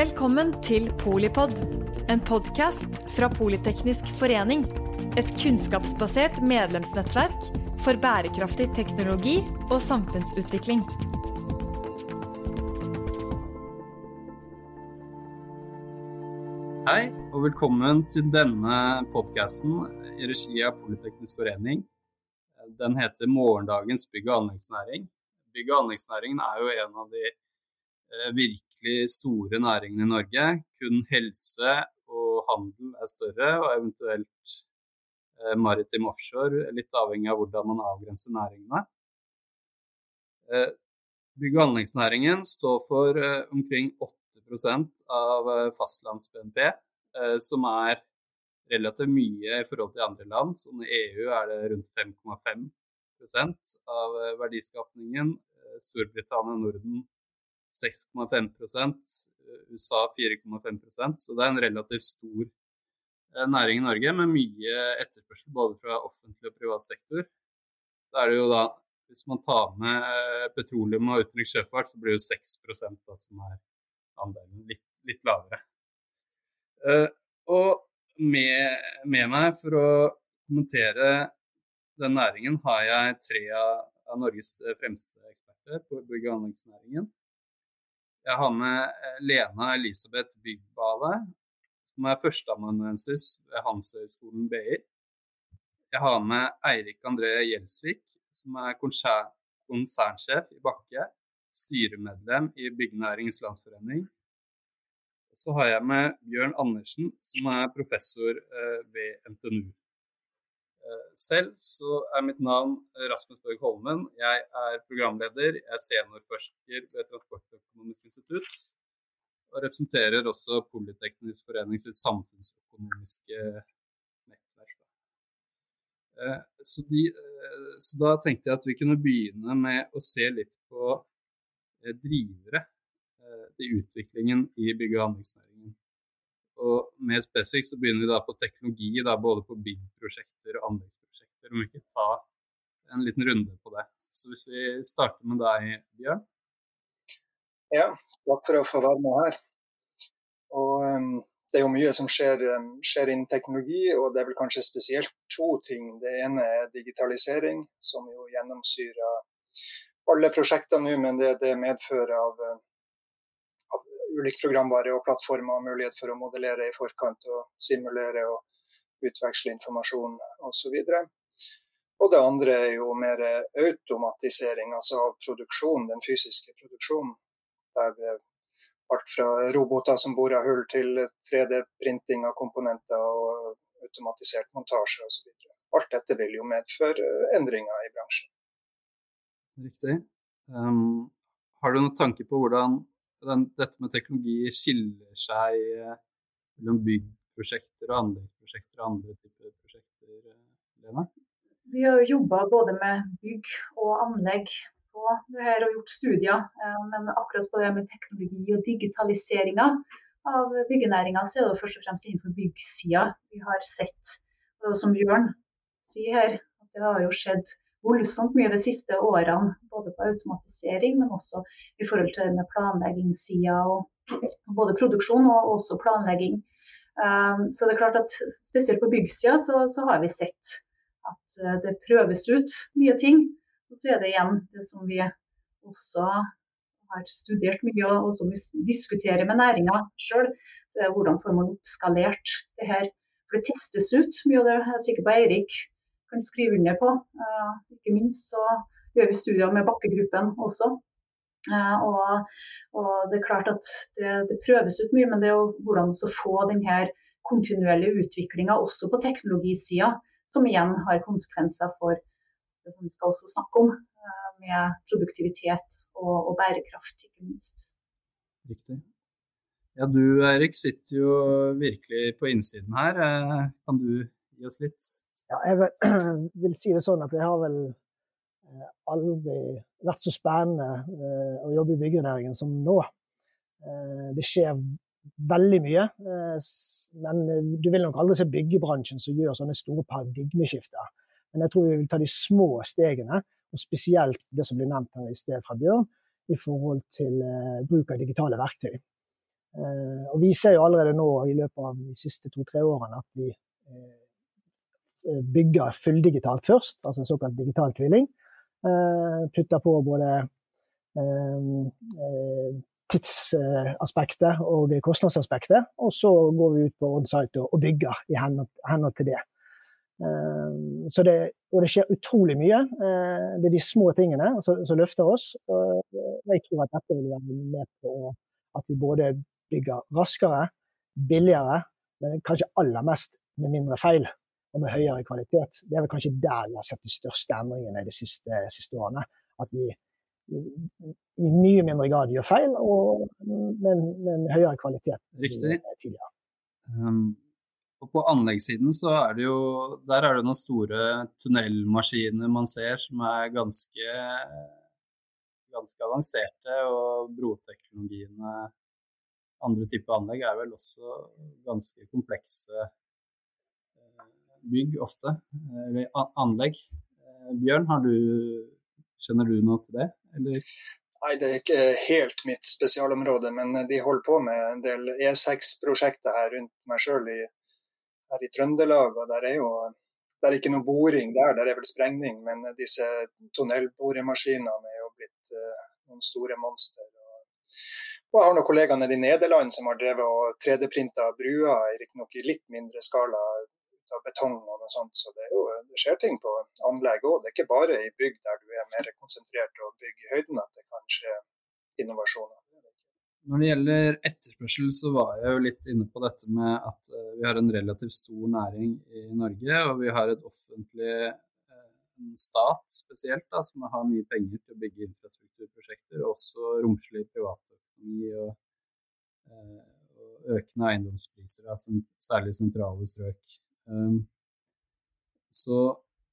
Velkommen til Polipod, en podkast fra Politeknisk forening. Et kunnskapsbasert medlemsnettverk for bærekraftig teknologi og samfunnsutvikling. Hei, og velkommen til denne podkasten i regi av Politeknisk forening. Den heter 'Morgendagens bygg- og anleggsnæring'. Bygg- og anleggsnæringen er jo en av de eh, virkelig virkelig store næringene i Norge. Kun helse og handel er større, og eventuelt eh, maritim offshore, litt avhengig av hvordan man avgrenser næringene. Eh, bygg- og anleggsnæringen står for eh, omkring 8 av eh, fastlands-BNP, eh, som er relativt mye i forhold til andre land. Sånn I EU er det rundt 5,5 av verdiskapningen. Storbritannia og Norden 6,5% USA 4,5% så det er en relativt stor eh, næring i Norge med mye etterspørsel både fra offentlig og privat sektor. Så er det jo da, Hvis man tar med eh, petroleum og utenriks sjøfart, så blir det jo 6 da, som er andelen litt, litt lavere. Og med, med, meg for å kommentere den næringen har jeg tre av, av Norges fremste eksperter på bygg- og anleggsnæringen. Jeg har med eh, Lena Elisabeth Byggbale, som er førsteamanuensis ved Handelshøyskolen BI. Jeg har med Eirik André Gjelsvik, som er konsernsjef i Bakke, styremedlem i Byggenæringens Landsforening. Så har jeg med Bjørn Andersen, som er professor eh, ved NTNU. Eh, selv så er mitt navn Rasmus Børg Holmen. Jeg er programleder, jeg er seniorforsker ved Transportøkonomisk institutt. Og representerer også Politeknisk forening sitt samfunnsøkonomiske nettverk. Eh, så, de, eh, så, da tenkte jeg at vi kunne begynne med å se litt på drivere til utviklingen i bygge- og anleggsnæringen. Og mer spesifikt så begynner vi da på teknologi, da, både på byggprosjekter og anleggsprosjekter. Om vi ikke ta en liten runde på det. Så hvis vi starter med deg, Bjørn? Ja, takk for å få være med her. Og um, Det er jo mye som skjer, um, skjer, innen teknologi, og det er vel kanskje spesielt to ting. Det ene er digitalisering, som jo gjennomsyrer alle prosjekter nå, men det det medfører av uh, ulik programvare og plattformer og mulighet for å modellere i forkant og simulere og utveksle informasjon osv. Og det andre er jo mer automatisering, altså av produksjon, den fysiske produksjonen. Der alt fra roboter som borer hull til 3D-printing av komponenter og automatisert montasje osv. Alt dette vil jo medføre endringer i bransjen. Riktig. Um, har du noen tanke på hvordan den, dette med teknologi skiller seg eh, mellom byggprosjekter og anleggsprosjekter og andre typer prosjekter? Eh, Lena? Vi har jobba både med bygg og anlegg på det her og gjort studier. Eh, men akkurat på det med teknologi og digitaliseringa av byggenæringa, så er det først og fremst innenfor byggsida vi har sett. Og som Bjørn sier her, at det har jo skjedd voldsomt mye de siste årene. Både på automatisering, men også i forhold til det med planleggingssida. Både produksjon og også planlegging. Um, så det er klart at Spesielt på byggsida så, så, har vi sett at uh, det prøves ut mye ting. Og så er det igjen det som vi også har studert mye og som vi diskuterer med næringa sjøl. Hvordan får man oppskalert det her. For det testes ut mye av det. Jeg er sikker på Eirik kan skrive under på. Eh, ikke minst så gjør vi studier med bakkegruppen også. Eh, og, og, det er klart at det, det, prøves ut mye, men det er jo hvordan å få denne kontinuerlige utviklinga også på teknologisida, som igjen har konsekvenser for det vi skal også snakke om, eh, med produktivitet og, og bærekraft, ikke minst. Riktig. Ja, du Erik sitter jo virkelig på innsiden her. Kan du gi oss litt ja, jeg vil si det sånn at det har vel eh, aldri vært så spennende eh, å jobbe i byggenæringen som nå. Eh, det skjer veldig mye, men du vil nok aldri se byggebransjen som gjør sånne store paradigmeskifter. Men jeg tror vi vil ta de små stegene, og spesielt det som ble nevnt her i sted fra Bjørn, i forhold til bruk av digitale verktøy. Og vi ser jo allerede nå i løpet av de siste to-tre årene at vi bygger fulldigitalt først, altså en såkalt digital tvilling. Putter på både tidsaspektet og kostnadsaspektet. Og så går vi ut på on-site og bygger i henhold til det. Så det, og det skjer utrolig mye. Det er de små tingene som løfter oss. Og jeg tror at dette vil være med på at vi både bygger raskere, billigere, men kanskje aller mest med mindre feil og med høyere kvalitet. Det er vel kanskje der vi har sett de største endringene de siste, siste årene. At vi i mye mindre grad gjør feil, og med en høyere kvalitet. Riktig. Um, og på anleggssiden så er det jo Der er det noen store tunnelmaskiner man ser som er ganske, ganske avanserte. Og broteknologiene andre typer anlegg er vel også ganske komplekse bygg ofte. Eller anlegg. Eh, Bjørn, du, kjenner du noe til det? Eller? Nei, det er ikke helt mitt spesialområde, men de holder på med en del E6-prosjekter her rundt meg sjøl her i Trøndelag. og der er jo det er ikke noe boring der, der er vel sprengning, men disse tunnelboremaskinene er jo blitt uh, noen store monster. Og, og jeg har noen kollegaer nede i Nederland som har drevet og 3D-printa bruer, riktignok i litt mindre skala av betong og noe sånt. Så det, jo, det skjer ting på anlegg òg. Det er ikke bare i bygg der du er mer konsentrert og bygger i høyden at det kan skje innovasjoner. Når det gjelder etterspørsel, så var jeg jo litt inne på dette med at uh, vi har en relativt stor næring i Norge, og vi har et offentlig en stat spesielt da, som har mye penger til å bygge infrastrukturprosjekter, og også romslig privatøkonomi og, uh, og økende eiendomspriser, da, særlig sentrale strøk. Ehm, så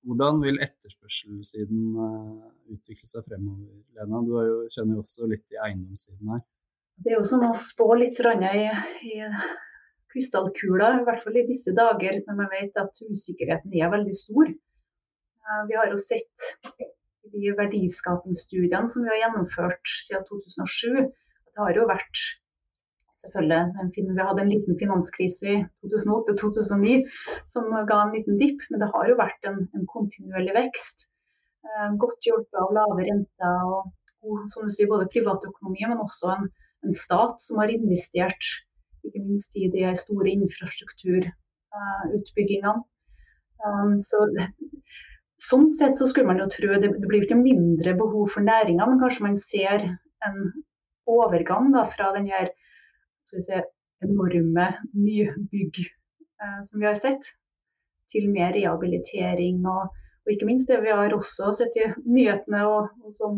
hvordan vil etterspørselssiden eh, utvikle seg fremover, Lena? Du jo, kjenner jo også litt i eiendomssiden her. Det er jo som å spå litt i, i krystallkula, i hvert fall i disse dager når man vet at usikkerheten er veldig stor. Eh, vi har jo sett de verdiskapingsstudiene som vi har gjennomført siden 2007, at det har jo vært selvfølgelig. Vi hadde en liten finanskrise i 2008-2009 som ga en liten dipp, men det har jo vært en, en kontinuerlig vekst. Eh, godt hjulpet av lave renter og som du sier, både privatøkonomi, men også en, en, stat som har investert ikke minst i de store infrastrukturutbyggingene. Um, så Sånn sett så skulle man jo tro det, det blir ikke mindre behov for næringa, men kanskje man ser en overgang da, fra den her skal vi se, enorme nybygg eh, som vi har sett, til mer rehabilitering. Og, og, ikke minst det vi har også sett i nyhetene, og, og som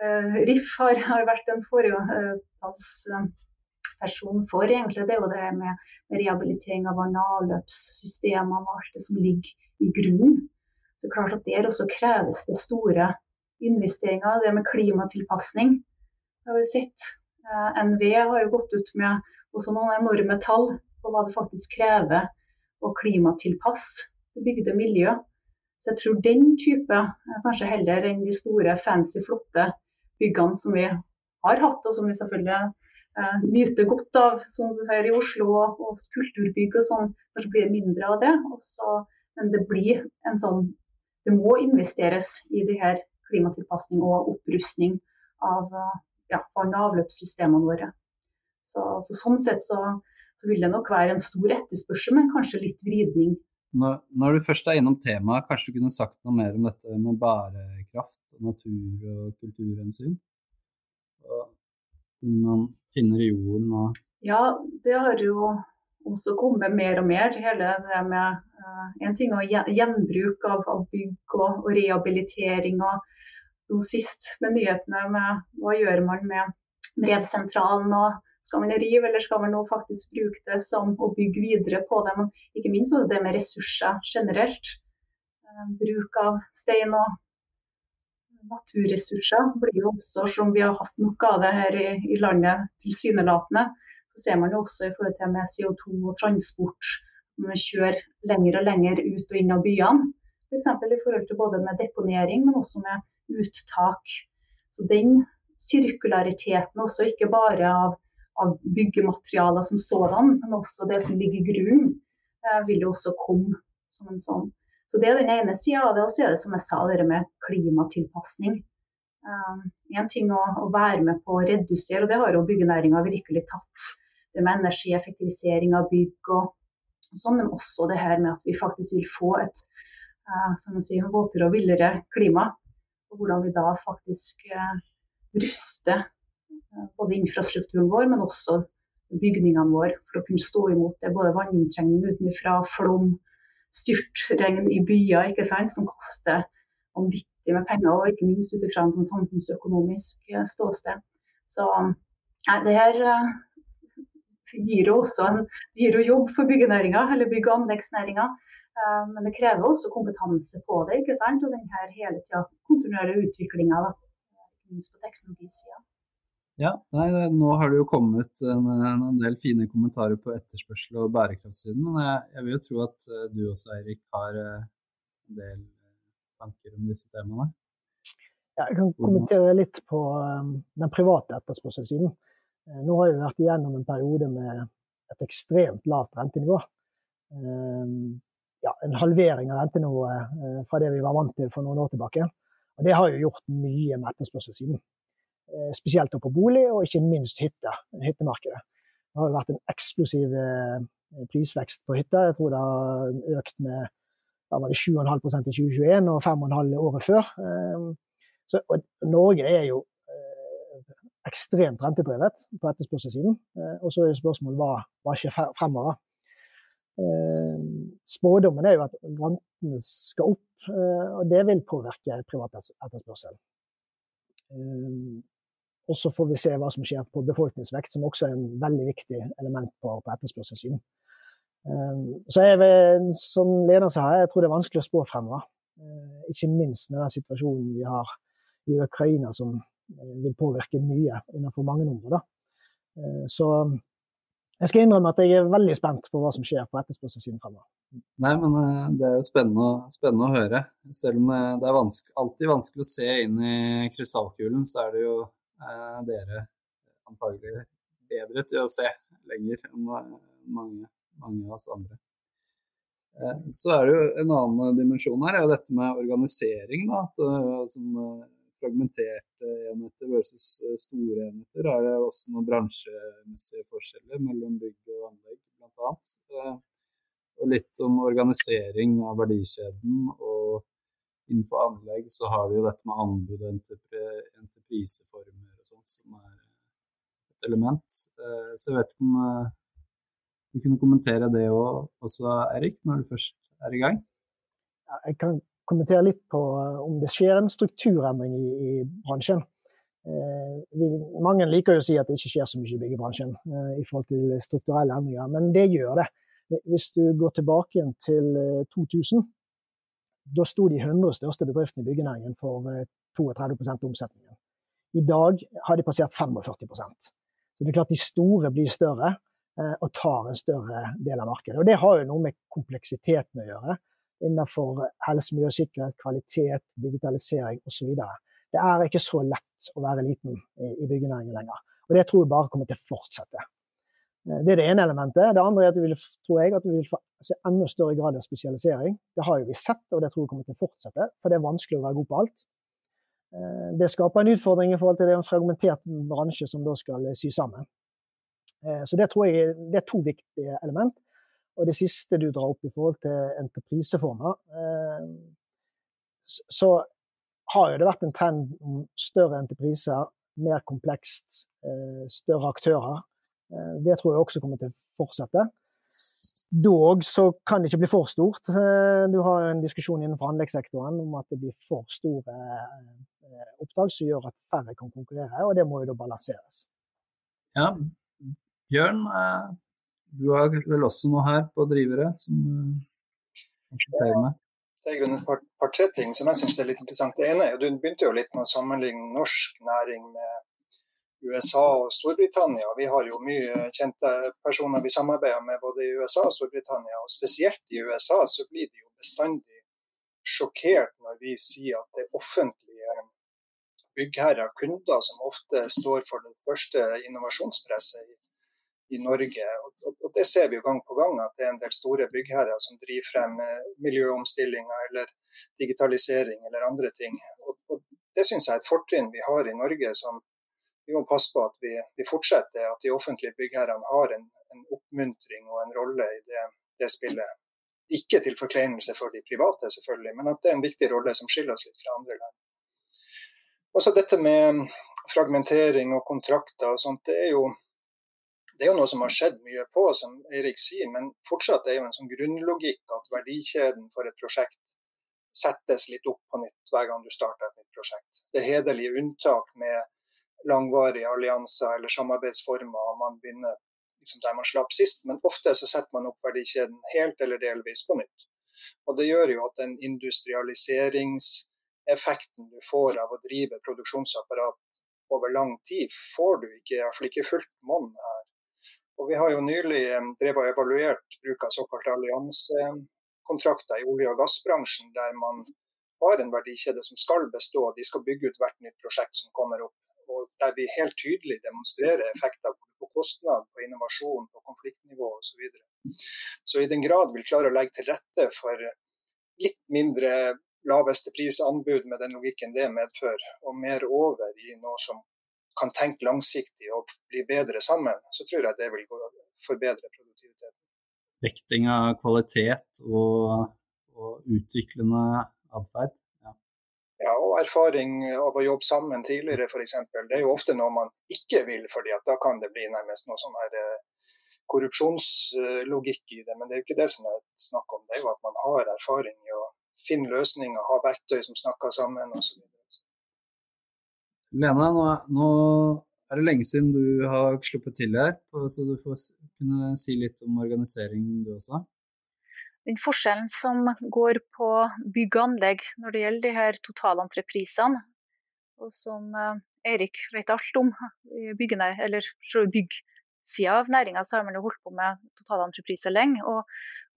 eh, RIF har, har, vært en foregangsperson eh, for, egentlig, det er jo det med, med rehabilitering av vann- og avløpssystemene og alt det som ligger i grunnen. Så klart at Der også kreves det store investeringer. Det med klimatilpasning har vi sett Eh, NV har jo gått ut med også noen enorme tall på hva det faktisk krever å klimatilpasse bygde miljø. Så jeg tror den type, eh, kanskje heller enn de store, fancy, flotte byggene som vi har hatt, og som vi selvfølgelig eh, nyter godt av, som her i Oslo og, kulturbygg og sånn, kanskje blir det mindre av det. Også, men det blir en sånn Det må investeres i det her klimatilpasning og opprustning av ja, vann- og avløpssystemene våre. Så, så sånn sett så, så, vil det nok være en stor etterspørsel, men kanskje litt vridning. Når, når, du først er innom temaet, kanskje du kunne sagt noe mer om dette med bærekraft, natur og kulturhensyn? Om man finner i jorden og Ja, det har jo også kommet mer og mer. Hele det med uh, En ting er gjenbruk av, av bygg og, og rehabilitering og nå sist med nyhetene med hva gjør man med brevsentralen. og Skal man rive, eller skal man nå faktisk bruke det som å bygge videre på det? Men ikke minst det med ressurser generelt. Eh, bruk av stein og naturressurser blir jo også, som vi har hatt nok av det her i, i landet, tilsynelatende. Så ser man jo også i forhold til med CO2 og transport. Når man kjører lenger og lenger ut og inn av byene. F.eks. I forhold til både med deponering, men også med uttak. Så den sirkulariteten også, ikke bare av, av byggematerialer som sådan, men også det som ligger i grunnen, eh, vil jo også komme som en sånn. Så Det er den ene sida av det. Og så er det som jeg sa, det med klimatilpasning. Um, en ting å, å, være med på å redusere, og det har jo byggenæringa virkelig tatt. Det med energieffektivisering av bygg og, og sånn, men også det her med at vi faktisk vil få et uh, si, våtere og villere klima. Og hvordan vi da faktisk uh, ruster uh, både infrastrukturen vår, men også bygningene våre for å kunne stå imot det. Både vanninntrengning utenfra, flom, styrtregn i byer ikke sant, som koster vanvittig med penger, og ikke minst ut ifra en sånn samfunnsøkonomisk eh, ståsted. Så nei, det her gir jo også en, gir jo jobb for byggenæringa, eller bygg- og anleggsnæringa. Uh, men det krever også kompetanse på det, ikke sant? og den her hele tida kontinuerlige utviklinga, minst på teknologisida. Ja, nei, Nå har det jo kommet en, en, del fine kommentarer på etterspørsel og bærekraftssiden. Men jeg, jeg, vil jo tro at eh, du også, Eirik, har eh, en del tanker om disse temaene? Ja, jeg kan kommentere litt på den private etterspørselssiden. Nå har vi vært igjennom en periode med et ekstremt lavt rentenivå. Ja, en halvering av rentenivået fra det vi var vant til for noen år tilbake. Og Det har jo gjort mye med etterspørselssiden. Eh, spesielt på bolig, og ikke minst hytte, hyttemarkedet. Det har vært en eksplosiv eh, prisvekst på hytter. Jeg tror det har økt med da var det 7,5% i 2021 og 5,5 året før. Eh, så, Norge er jo ekstremt rentedrevet på etterspørselssiden. Og så er spørsmålet hva, hva skjer fremover. Spådommen er jo at rentene skal opp, og det vil påvirke privat etterspørsel. Og så får vi se hva som skjer på befolkningsvekt, som også er en veldig viktig element på, på etterspørselssiden. Så jeg vil, som leder seg her, jeg tror det er vanskelig å spå fremover. Ikke minst med den situasjonen vi har i Ukraina, som vil påvirke mye innenfor mange områder. Så jeg skal innrømme at jeg er veldig spent på hva som skjer på etterspørselssiden fremover. Nei, men det er jo spennende, spennende å høre. Selv om det er vanskelig, alltid vanskelig å se inn i krystallkulen, så er det jo eh, dere antagelig bedre til å se lenger enn mange, mange av oss andre. Eh, så er det jo en annen dimensjon her, er jo dette med organisering. da, at eh, sånn Fragmenterte enheter versus eh, store enheter. Er det også noen bransjemessige forskjeller mellom bygg og anlegg, bl.a. Og litt om organisering av verdikjeden. Og innenfor anlegg så har vi jo dette med anbud og entrepriseformer sånt som er et element. Eh, så jeg vet ikke om eh, du kunne kommentere det også, Erik, når du først er i gang? Jeg kan kommentere litt på eh, om det skjer en strukturendring i, i bransjen. Vi, mange liker jo å si at det ikke skjer så mye i byggebransjen i forhold til strukturelle endringer, men det gjør det. Hvis du går tilbake igjen til 2000, da sto de 100 største bedriftene i byggenæringen for 32 av omsetningen. I dag har de passert 45% Så det er klart de store blir større eh, og tar en større del av markedet. Og Det har jo noe med kompleksiteten å gjøre innenfor helse, miljø og sikkerhet, kvalitet, digitalisering osv. Det er ikke så lett å være liten i byggenæringen lenger. Og Det tror jeg bare kommer til å fortsette. Eh, det er det ene elementet. Det andre er at vi vil, tror jeg, at vi vil få se enda større grad av spesialisering. Det har jo vi sett, og det tror jeg kommer til å fortsette. For det er vanskelig å være god på alt. Eh, det skaper en utfordring i forhold til det en fragmentert bransje som da skal eh, sy sammen. Så det tror jeg det er to viktige element. Og det siste du drar opp i forhold til entrepriseformer, så har jo det vært en trend om større entrepriser, mer komplekst, større aktører. Det tror jeg også kommer til å fortsette. Dog så kan det ikke bli for stort. Du har en diskusjon innenfor anleggssektoren om at det blir for store Eh, oppdrag som gjør at færre kan konkurrere, og det må jo da balanseres. Ja, Bjørn, eh, du har vel også noe her på drivere som konsulterer eh, med? Det er et par, par, tre ting som jeg syns er litt interessant. Det ene er du begynte jo litt med å sammenligne norsk næring med USA og Storbritannia. Vi har jo mye kjente personer vi samarbeider med både i USA og Storbritannia. Og spesielt i USA så blir de jo bestandig sjokkert når vi sier at det offentlige byggherrer, kunder, som ofte står for det første innovasjonspresset i, i Norge. Og, og, Det ser vi jo gang på gang, at det er en del store byggherrer som driver frem miljøomstillinger eller digitalisering eller andre ting. Og, og Det syns jeg er et fortrinn vi har i Norge som vi må passe på at vi, vi fortsetter, at de offentlige byggherrene har en, en oppmuntring og en rolle i det, det spillet. Ikke til forkleinelse for de private, selvfølgelig, men at det er en viktig rolle som skiller oss litt fra andre land. Også dette med fragmentering og kontrakter og sånt, det er jo det er jo noe som har skjedd mye på, som Eirik sier, men fortsatt er jo en sånn grunnlogikk at verdikjeden for et prosjekt settes litt opp på nytt hver gang du starter et nytt prosjekt. Det er hederlige unntak med langvarige allianser eller samarbeidsformer. og man begynner liksom der man slapp sist, men ofte så setter man opp verdikjeden helt eller delvis på nytt. Og Det gjør jo at den industrialiseringseffekten du får av å drive produksjonsapparat over lang tid, får du ikke, iallfall ikke fullt monn her. Og Vi har jo nylig eh, drevet og evaluert bruk av såkalte alliansekontrakter i olje- og gassbransjen, der man har en verdikjede som skal bestå. De skal bygge ut hvert nytt prosjekt som kommer opp og der vi helt tydelig demonstrerer effekter på kostnad, på innovasjon, på konfliktnivå osv. Så, så i den grad vi klarer å legge til rette for litt mindre laveste prisanbud med den logikken det medfører, og mer over i noe som kan tenke langsiktig og bli bedre sammen, så tror jeg det vil forbedre produktiviteten. Vekting av kvalitet og, og utviklende atferd ja, og erfaring av å jobbe sammen tidligere f.eks. Det er jo ofte noe man ikke vil, fordi da kan det bli nærmest noe sånn her eh, korrupsjonslogikk i det. Men det er jo ikke det som er snakk om. Det er jo at man har erfaring i å finne løsninger, ha verktøy som snakker sammen osv. Lena, nå, nå, er det lenge siden du har sluppet til her, så du får kunne si litt om organiseringen du også den forskjellen som går på bygg og anlegg når det gjelder de her totalentreprisene, og som eh, Eirik vet alt om i byggsida av næringa, så har man jo holdt på med totalentrepriser lenge. Og,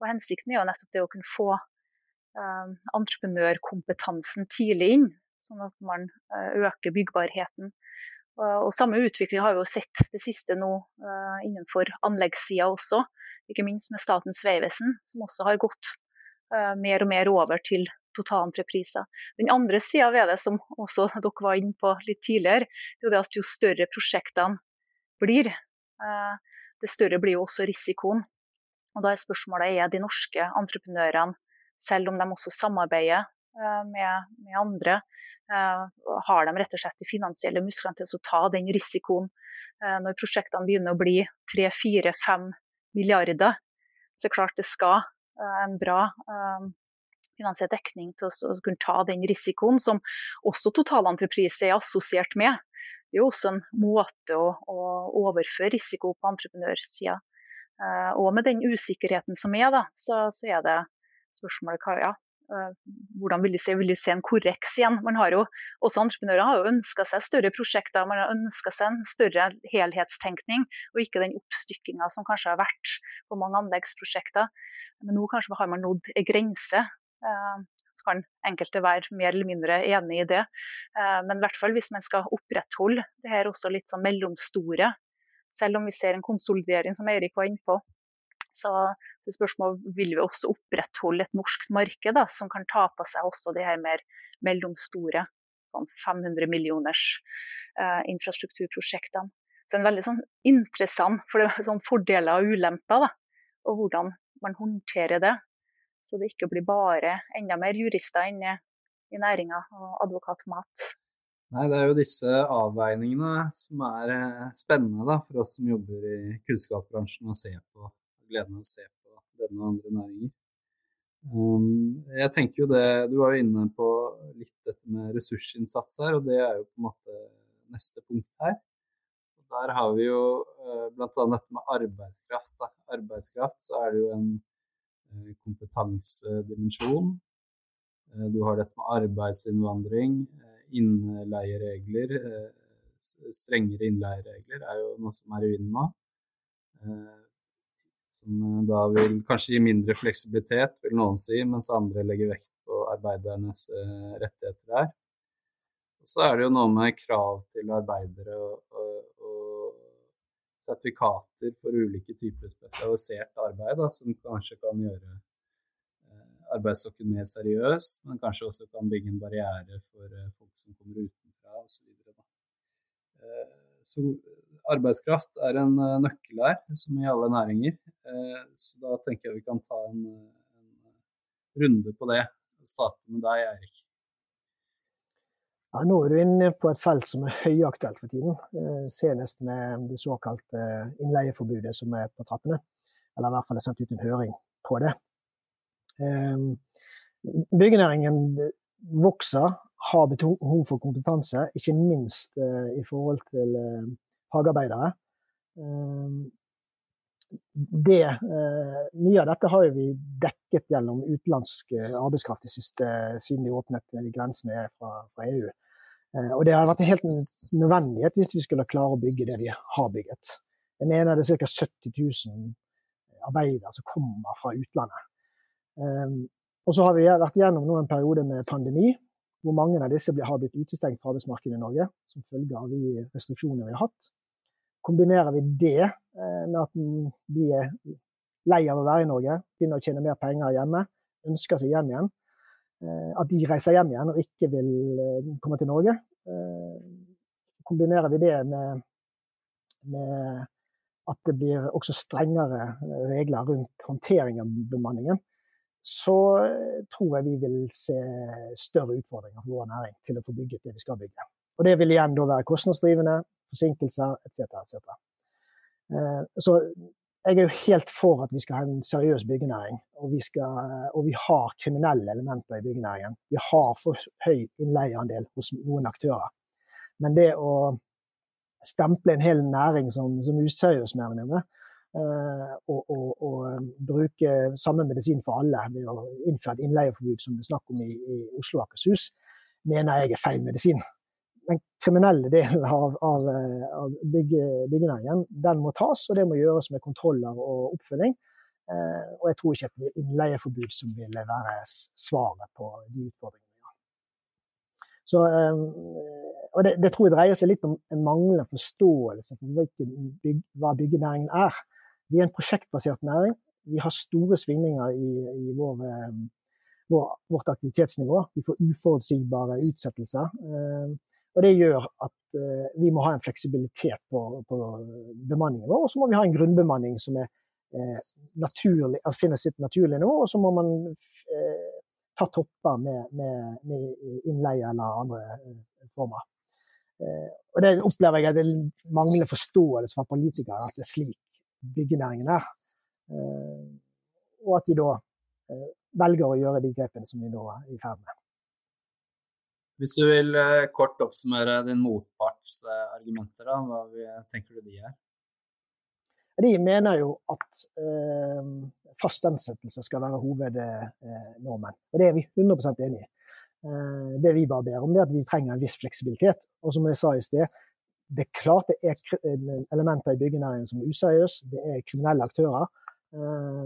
og, hensikten er jo nettopp det å kunne få eh, entreprenørkompetansen tidlig inn, sånn at man uh, øker byggbarheten. Uh, og Samme utvikling har vi jo sett det siste nå innenfor anleggssida også ikke minst med Statens vegvesen, som også har gått mer og mer over til totalentrepriser. Den andre sida ved det, som også dere var inne på litt tidligere, det er at jo større prosjektene blir, det større blir jo også risikoen. Og da er spørsmålet er de norske entreprenørene, selv om de også samarbeider med, med, andre, har de rett og slett de finansielle musklene til å ta den risikoen når prosjektene begynner å bli tre, fire, fem milliarder. Så klart det skal eh, en bra eh, finansiell dekning til å kunne ta den risikoen som også totalentreprise er assosiert med. Det er jo også en måte å, å overføre risiko på entreprenørsida. Og med den usikkerheten som er, da, så, så er det spørsmålet hva, ja, hvordan vil de se, vil de se en korreks igjen? Man har jo, også Entreprenører har jo ønska seg større prosjekter, man har ønska seg en større helhetstenkning, og ikke den oppstykkinga som kanskje har vært på mange anleggsprosjekter. Men nå kanskje har man nådd ei grense. Uh, så kan enkelte være mer eller mindre enig i det. Uh, men i hvert fall hvis man skal opprettholde det her også litt sånn mellomstore, selv om vi ser en konsolidering, som Eirik var inne på, så, så spørsmålet vil vi også opprettholde et norsk marked da, som kan ta på seg også de her mer mellomstore sånn 500 millioners eh, infrastrukturprosjektene. Så en veldig sånn interessant for det er sånn fordeler og ulemper, da, og hvordan man håndterer det. Så det ikke blir bare enda mer jurister inne i næringa og advokatmat. Nei, Det er jo disse avveiningene som er eh, spennende da, for oss som jobber i kunnskapsbransjen å se på gleden av å se på denne og andre næringer. Um, jeg tenker jo det, Du var jo inne på litt dette med ressursinnsats her, og det er jo på en måte neste punkt her. Og der har vi jo uh, bl.a. dette med arbeidskraft. Da. Arbeidskraft så er det jo en uh, kompetansedimensjon. Uh, du har dette med arbeidsinnvandring, innleieregler. Strengere innleieregler er jo noe som er i vinden nå som eh, da vil kanskje gi mindre fleksibilitet, vil noen si, mens andre legger vekt på arbeidernes eh, rettigheter der. Og så er det jo noe med krav til arbeidere og, og, og sertifikater for ulike typer spesialisert arbeid, da, som kanskje kan gjøre arbeidsstokken mer seriøs, men kanskje også kan bygge en barriere for folk som kommer utenfra osv. Så arbeidskraft er en nøkkel her, som i alle næringer. Så da tenker jeg vi kan ta en, en runde på det. Starte med deg, Eirik. Ja, nå er du inne på et felt som er høyaktuelt for tiden. Eh, senest med det såkalte innleieforbudet som er på trappene. Eller i hvert fall er sendt ut en høring på det. Eh, byggenæringen vokser, har behov for kompetanse, ikke minst eh, i forhold til fagarbeidere. Det, mye av dette har vi dekket gjennom utenlandsk arbeidskraft de siste, siden de åpnet grensene fra, fra EU. Eh, og det har vært en helt nødvendighet hvis vi skulle klare å bygge det vi har bygget. Jeg mener det er ca. 70 000 arbeidere som kommer fra utlandet. Um, og så har vi vært gjennom en periode med pandemi, hvor mange av disse har blitt utestengt fra arbeidsmarkedet i Norge som følge av de restriksjonene vi har hatt. Kombinerer vi det eh, med at de er lei av å være i Norge, begynner å tjene mer penger hjemme, ønsker seg hjem igjen, Eh, at de reiser hjem igjen og ikke vil eh, komme til Norge. Kombinerer vi det med, med at det blir også strengere regler rundt håndtering av bemanningen, så tror jeg vi vil se større utfordringer for vår næring til å få bygget det vi skal bygge. Og Det vil igjen da være kostnadsdrivende, forsinkelser etc. etc. Så jeg er jo helt for at vi skal ha en seriøs byggenæring. Og vi, skal, og vi har kriminelle elementer i byggenæringen. Vi har for høy innleieandel hos noen aktører. Men det å stemple en hel næring som, som useriøs, mer eller mindre, uh, og, og, og, bruke samme medisin for alle ved å innføre et innleieforbud som det er snakk om i, i Oslo og Akershus, mener jeg er feil medisin den kriminelle delen av, av, av bygge, byggenæringen den må tas, og det må gjøres med kontroller og oppfølging. Eh, og jeg tror ikke et innleieforbud som vil være svaret på de utfordringene. Så, eh, og det, det, tror jeg dreier seg litt om en manglende forståelse for bygg, hva byggenæringen er. Vi er en prosjektbasert næring. Vi har store svingninger i, i vår, eh, vår, vårt aktivitetsnivå. Vi får uforutsigbare utsettelser. Og Det gjør at uh, vi må ha en fleksibilitet på, på, bemanningen vår. Og så må vi ha en grunnbemanning som er uh, naturlig, altså finner sitt naturlige nivå. Og så må man eh, ta topper med, med, med, innleie eller andre former. og Det opplever jeg at det mangler forståelse fra politikere at det er slik byggenæringen er. og at de da velger å gjøre de grepene som de nå er i ferd med. Hvis du vil eh, kort oppsummere din motparts argumenter, da, hva tenker du de er? De mener jo at eh, fast ansettelse skal være hovednormen. Og det er vi 100 enig i. Eh, det vi bare ber om, er at vi trenger en viss fleksibilitet. Og som jeg sa i sted, det er klart det er elementer i byggenæringen som er useriøse. Det er kriminelle aktører. Eh,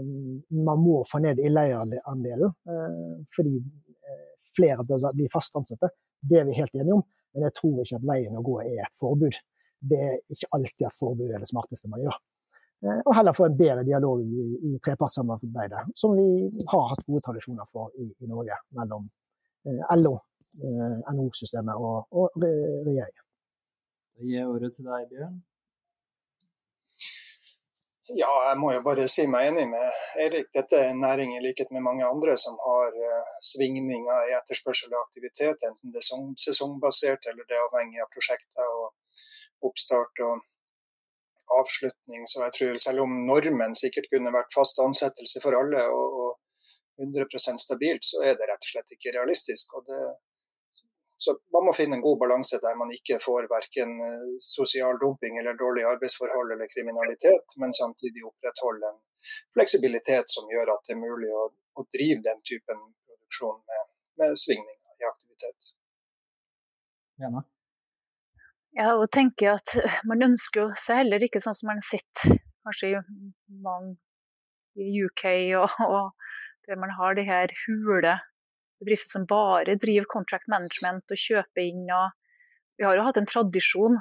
man må få ned innleieandelen, eh, fordi eh, flere bør bli fast ansatte. Det er vi helt enige om, men jeg tror ikke at veien å gå er et forbud. Det er ikke alltid at forbud er det smarteste man gjør. Eh, og heller få en bedre dialog i, i trepartssamarbeidet, som vi har hatt gode tradisjoner for i, i Norge, mellom eh, LO, eh, NHO-systemet og, og regjeringen. Da gir jeg ordet til deg, Bjørn. Ja, jeg må jo bare si meg enig med Eirik. Dette er en næring i likhet med mange andre som har uh, svingninger i etterspørsel og aktivitet, enten det er sesongbasert eller det er avhengig av prosjekter og oppstart og avslutning. Så jeg tror selv om normen sikkert kunne vært fast ansettelse for alle og, og 100 stabilt, så er det rett og slett ikke realistisk. og det så man må finne en god balanse der man ikke får verken eh, sosial dumping eller dårlige arbeidsforhold eller kriminalitet, men samtidig opprettholde en fleksibilitet som gjør at det er mulig å, å drive den typen produksjon med, med svingninger i aktivitet. Gjerne. Ja, og tenker at Man ønsker seg heller ikke sånn som man sitter kanskje i mange i UK, og, og der man har de her hule bedrifter som bare driver contract management og kjøper inn. Og vi har jo hatt en tradisjon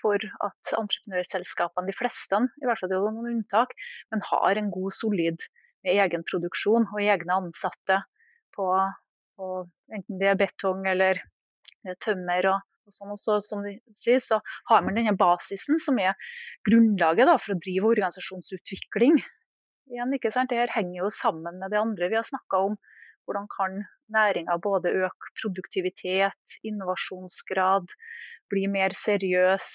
for at entreprenørselskapene, de fleste, i hvert fall det er noen unntak, men har en god, solid med egen produksjon og egne ansatte på, på enten det er betong eller tømmer og, og sånn også, som de sier, så har man denne basisen som er grunnlaget da, for å drive organisasjonsutvikling. Igjen, ikke sant? Dette henger jo sammen med det andre vi har snakka om. Hvordan kan næringa både øke produktivitet, innovasjonsgrad, bli mer seriøs.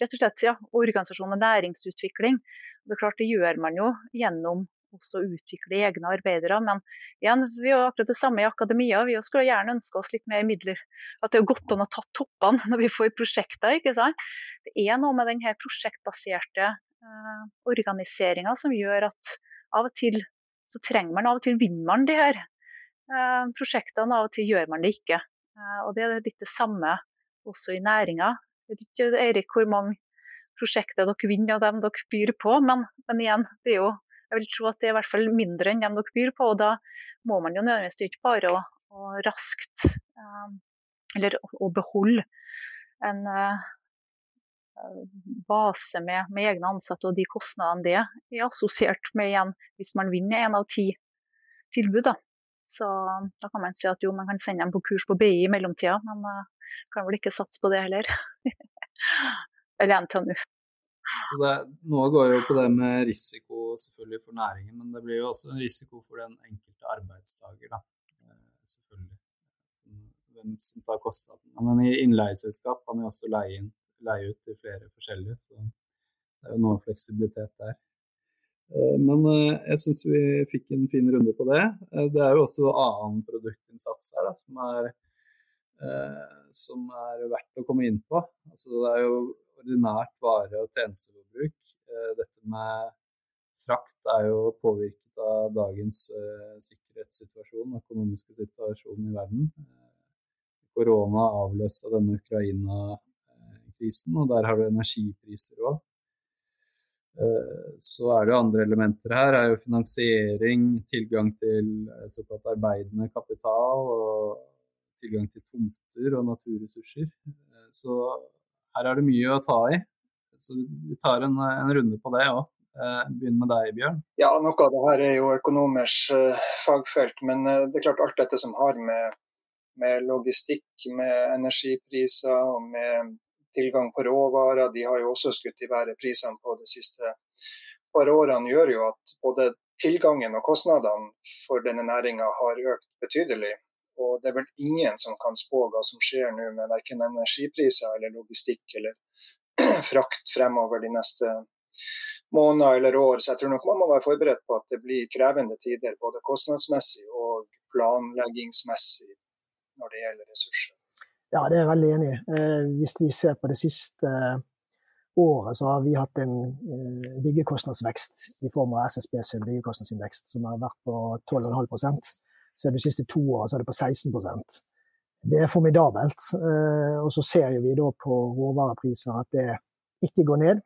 Rett og slett ja, organisasjon og næringsutvikling. Det er klart det gjør man jo gjennom også å utvikle egne arbeidere. Men igjen, vi er akkurat det samme i akademia. Vi skulle gjerne ønske oss litt mer midler. At det godt an å ta toppene når vi får prosjekter. ikke sant? Det er noe med denne prosjektbaserte eh, organiseringa som gjør at av og til så trenger man, av og til vinner man de her prosjektene, av og til gjør man det ikke. Eh, og Det er litt det samme også i næringa. Jeg vet ikke Eirik, hvor mange prosjekter dere vinner av dem dere byr på, men, men igjen, det er jo jeg vil tro at det er i hvert fall mindre enn dem dere byr på. og Da må man jo nødvendigvis ikke bare å, å raskt um, eller å beholde en base med, med, egne ansatte og de kostnadene det er assosiert med igjen, hvis man vinner én av ti tilbud. Da. Så da kan man si at jo, man kan sende dem på kurs på BI i mellomtida, men uh, kan vel ikke satse på det heller. eller NTNU. Så det, noe går jo på det med risiko selvfølgelig for næringen, men det blir jo også en risiko for den enkelte arbeidstaker. Da. Eh, selvfølgelig. Hvem som tar kostnaden. Men i innleieselskap kan jo også leie, inn, leie ut til flere forskjellige, så det er jo noe fleksibilitet der. Eh, men eh, jeg syns vi fikk en fin runde på det. Det er jo også annen produktinnsats her da, som er, som er verdt å komme inn på. Altså, det er jo ordinært vare- og tjenesteforbruk. Eh, dette med frakt er jo påvirket av dagens eh, sikkerhetssituasjon, økonomiske situasjon i verden. Eh, korona avløst av denne Ukraina-krisen, og der har du energipriser òg. Så er det jo andre elementer her. er jo Finansiering, tilgang til såkalt arbeidende kapital og tilgang til tomter og naturressurser. Så her er det mye å ta i. Så vi tar en, en runde på det òg. Begynn med deg, Bjørn. Ja, Noe av det her er jo økonomers fagfelt. Men det er klart alt dette som har med, med, logistikk, med energipriser og med tilgang på råvarer, de har jo også skutt i været prisene på de siste par årene. gjør jo at både tilgangen og kostnadene for denne næringa har økt betydelig. Og det er vel ingen som kan spå hva som skjer nå med verken energipriser eller logistikk eller frakt fremover de neste måneder eller år. Så jeg tror nok man må være forberedt på at det blir krevende tider både kostnadsmessig og planleggingsmessig når det gjelder ressurser. Ja, det er jeg veldig enig i. Eh, hvis vi ser på det siste året, så har vi hatt en eh, byggekostnadsvekst i form av SSB sin byggekostnadsindeks som har vært på 12,5% så de siste to årene er det på 16% Det er formidabelt. Eh, og så ser vi da på råvarepriser at det ikke går ned.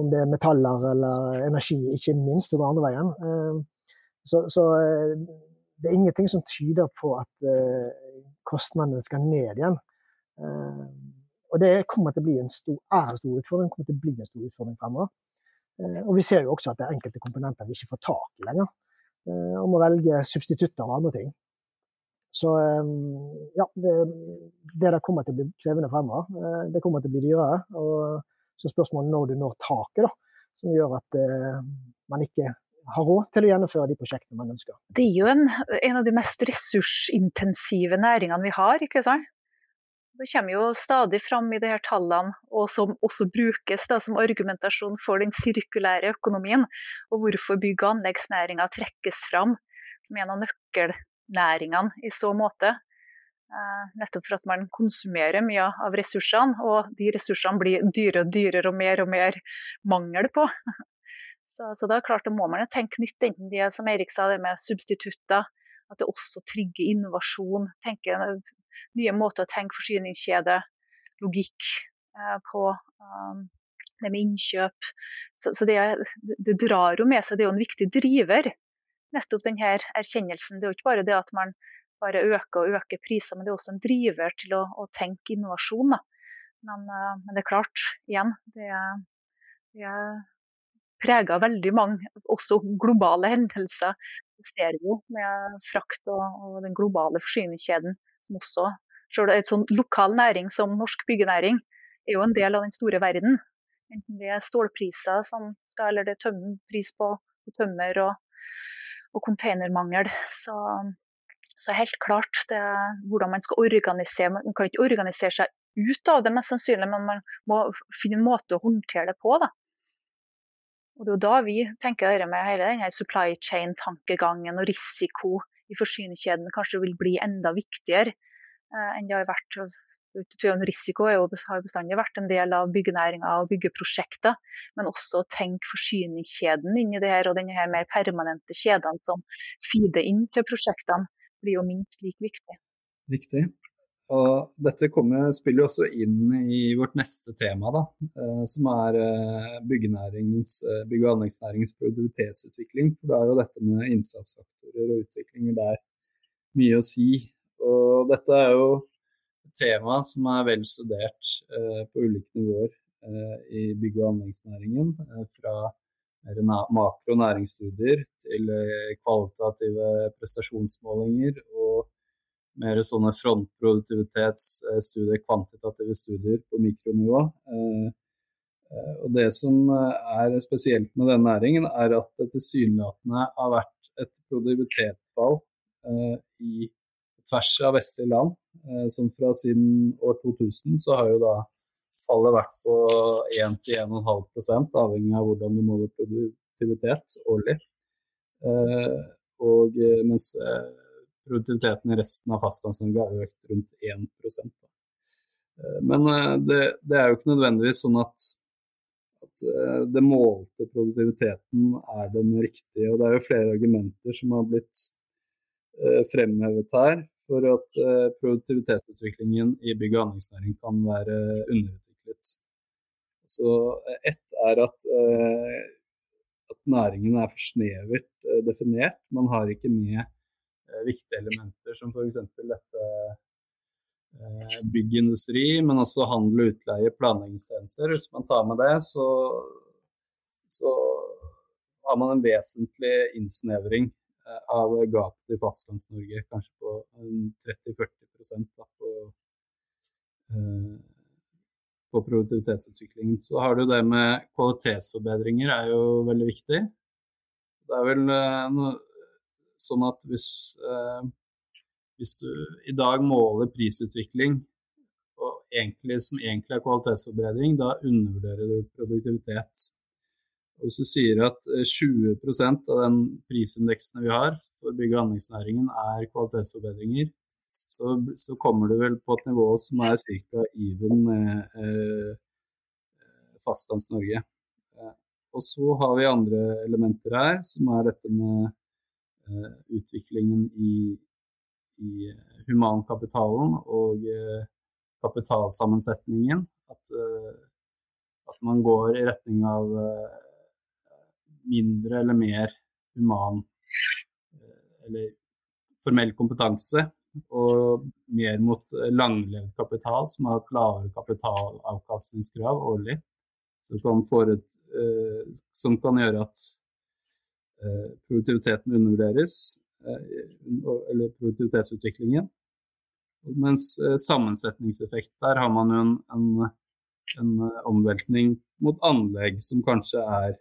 Om det er metaller eller energi, ikke minst, det går andre veien. Eh, så, så eh, det er ingenting som tyder på at kostnadene skal ned igjen. Og det kommer til å bli en stor, er en stor utfordring, kommer til å bli en stor utfordring fremover. Og vi ser jo også at det er enkelte komponenter vi ikke får tak i lenger. Eh, om å velge substitutter og andre ting. Så eh, ja, det, det der kommer til å bli krevende fremover. Eh, det kommer til å bli dyrere. og Så spørsmålet når du når taket, da, som gjør at man ikke har råd til å gjennomføre de prosjektene man ønsker. Det er jo en, en av de mest ressursintensive næringene vi har. ikke sant? Det kommer jo stadig fram i de her tallene, og som også brukes da, som argumentasjon for den sirkulære økonomien, og hvorfor bygg- og anleggsnæringa trekkes fram som en av nøkkelnæringene i så måte. Eh, nettopp for at man konsumerer mye av ressursene, og de ressursene blir dyrere og dyrere og mer og mer mangel på. Så, så da, klart, må man tenke nytt, enten det er som Eirik sa, det med substitutter, at det også trigger innovasjon. tenke nye måter å tenke forsyningskjede, logikk eh, på. Um, det med innkjøp. Så, så det, det, drar jo med seg, det er jo en viktig driver. Nettopp denne erkjennelsen. Det er jo ikke bare det at man bare øker og øker priser, men det er også en driver til å, å tenke innovasjon. Men, men, det er klart, igjen, det, det prega veldig mange, også globale hendelser. Det ser vi jo med frakt og, og den globale forsyningskjeden, som også selv et sånn lokal næring som norsk byggenæring er jo en del av den store verden. Enten det er stålpriser som skal, eller det er tømmerpris på, på tømmer og, og containermangel. Så, så helt klart det er hvordan man skal organisere Man kan ikke organisere seg ut av det, mest sannsynlig, men man må finne en måte å håndtere det på. da. Og Det er jo da vi tenker dette med hele denne supply chain-tankegangen og risiko i forsyningskjeden kanskje vil bli enda viktigere eh, enn det har vært. Risiko jo, har bestandig vært en del av byggenæringa og byggeprosjekter, men også tenk forsyningskjeden inn det her, og denne her mer permanente kjedene som feeder inn til prosjektene, blir jo minst like viktig. Riktig. Og dette kommer, spiller også inn i vårt neste tema, da, eh, som er bygg- eh, bygge- og anleggsnæringens produktivitetsutvikling. For det er jo dette med innsatsfaktorer og utviklinger der mye å si. Og dette er jo et tema som er vel studert på ulike nivåer i bygge- og anleggsnæringen. Fra makro- makro næringsstudier til kvalitative prestasjonsmålinger og mer sånne frontproduktivitetsstudier, kvantitative studier på mikronivå. Eh, eh, og Det som er spesielt med denne næringen, er at det tilsynelatende har vært et produktivitetsfall eh, i tvers av vestlige land. Som fra siden år 2000 så har jo da fallet vært på 1-1,5% avhengig av hvordan du måler produktivitet årlig. Og mens produktiviteten i resten av Fastlands-Norge har økt rundt 1 eh, Men eh, det, det, er jo ikke nødvendigvis sånn at, at eh, det målte produktiviteten er den riktige. og Det er jo flere argumenter som har blitt fremhevet her for at produktivitetsutviklingen i bygg- og anleggsnæring kan være underutviklet. Så Ett er at, at næringen er for snevert definert. Man har ikke med viktige elementer som f.eks. dette eh, byggindustri, men også handel og utleie, planleggingstjenester. Hvis man tar med det, så, så har man en vesentlig innsnevring eh, av gapet i Fastlands-Norge, kanskje på 30-40 på, på produktivitetsutviklingen. Så har du det med kvalitetsforbedringer, er jo veldig viktig. Det er vel noe Sånn at hvis, eh, hvis du i dag måler prisutvikling egentlig, som egentlig er kvalitetsforbedring, da undervurderer du produktivitet. Og hvis du sier at 20 eh, av den prisindeksen vi har for bygg- og anleggsnæringen er kvalitetsforbedringer, så, så, kommer du vel på et nivå som er ca. even med eh, Fastlands-Norge. Eh, og så har vi andre elementer her, som er dette med Eh, utviklingen i, i humankapitalen og eh, kapitalsammensetningen. At, eh, at, man går i retning av mindre eller mer human eller formell kompetanse, og mer mot langlevd kapital, som har et lavere kapitalavkastningskrav årlig. Kan et, som kan gjøre at Eh, produktiviteten undervurderes, eh, eller produktivitetsutviklingen. Mens eh, sammensetningseffekt der har man jo en, en, en omveltning mot anlegg som kanskje er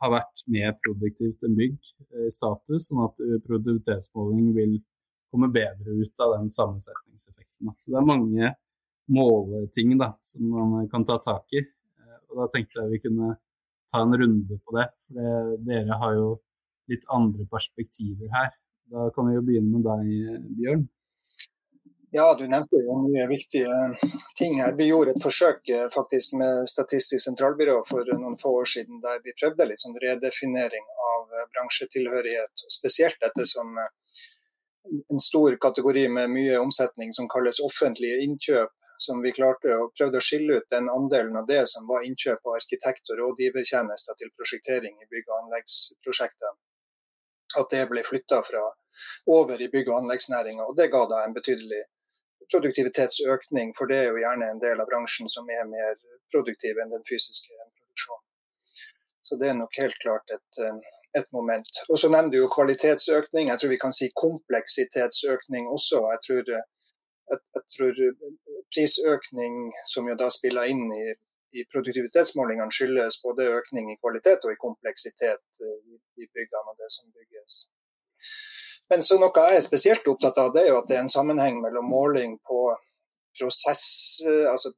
har vært mer produktivt enn bygg i status, sånn at produktivitetsmåling vil komme bedre ut av den sammensetningseffekten. Så det er mange måleting da, som man kan ta tak i. Og da tenkte jeg vi kunne ta en runde på det. For dere har jo litt andre perspektiver her. Da kan vi jo begynne med deg, Bjørn. Ja, du nevnte jo mye viktige ting her. Vi gjorde et forsøk eh, faktisk med Statistisk sentralbyrå for noen få år siden der vi prøvde litt sånn redefinering av eh, bransjetilhørighet. Spesielt dette som eh, en stor kategori med mye omsetning som kalles offentlige innkjøp som vi klarte og prøvde å skille ut den andelen av det som var innkjøp av arkitekt- og rådgivertjenester til prosjektering i bygg- og anleggsprosjekter. At det ble flytta over i bygg- og anleggsnæringa. Det ga da en betydelig produktivitetsøkning, for det er jo gjerne en del av bransjen som er mer produktiv enn den fysiske produksjonen. Så det er nok helt klart et, eh, et moment. Og så nevner du jo kvalitetsøkning. Jeg tror vi kan si kompleksitetsøkning også. Jeg tror, jeg, jeg tror prisøkning, som jo da spiller inn i, i produktivitetsmålingene, skyldes både økning i kvalitet og i kompleksitet eh, i, i byggene og det som bygges. Men så noe jeg er spesielt opptatt av, det er jo at det er en sammenheng mellom måling på prosess, altså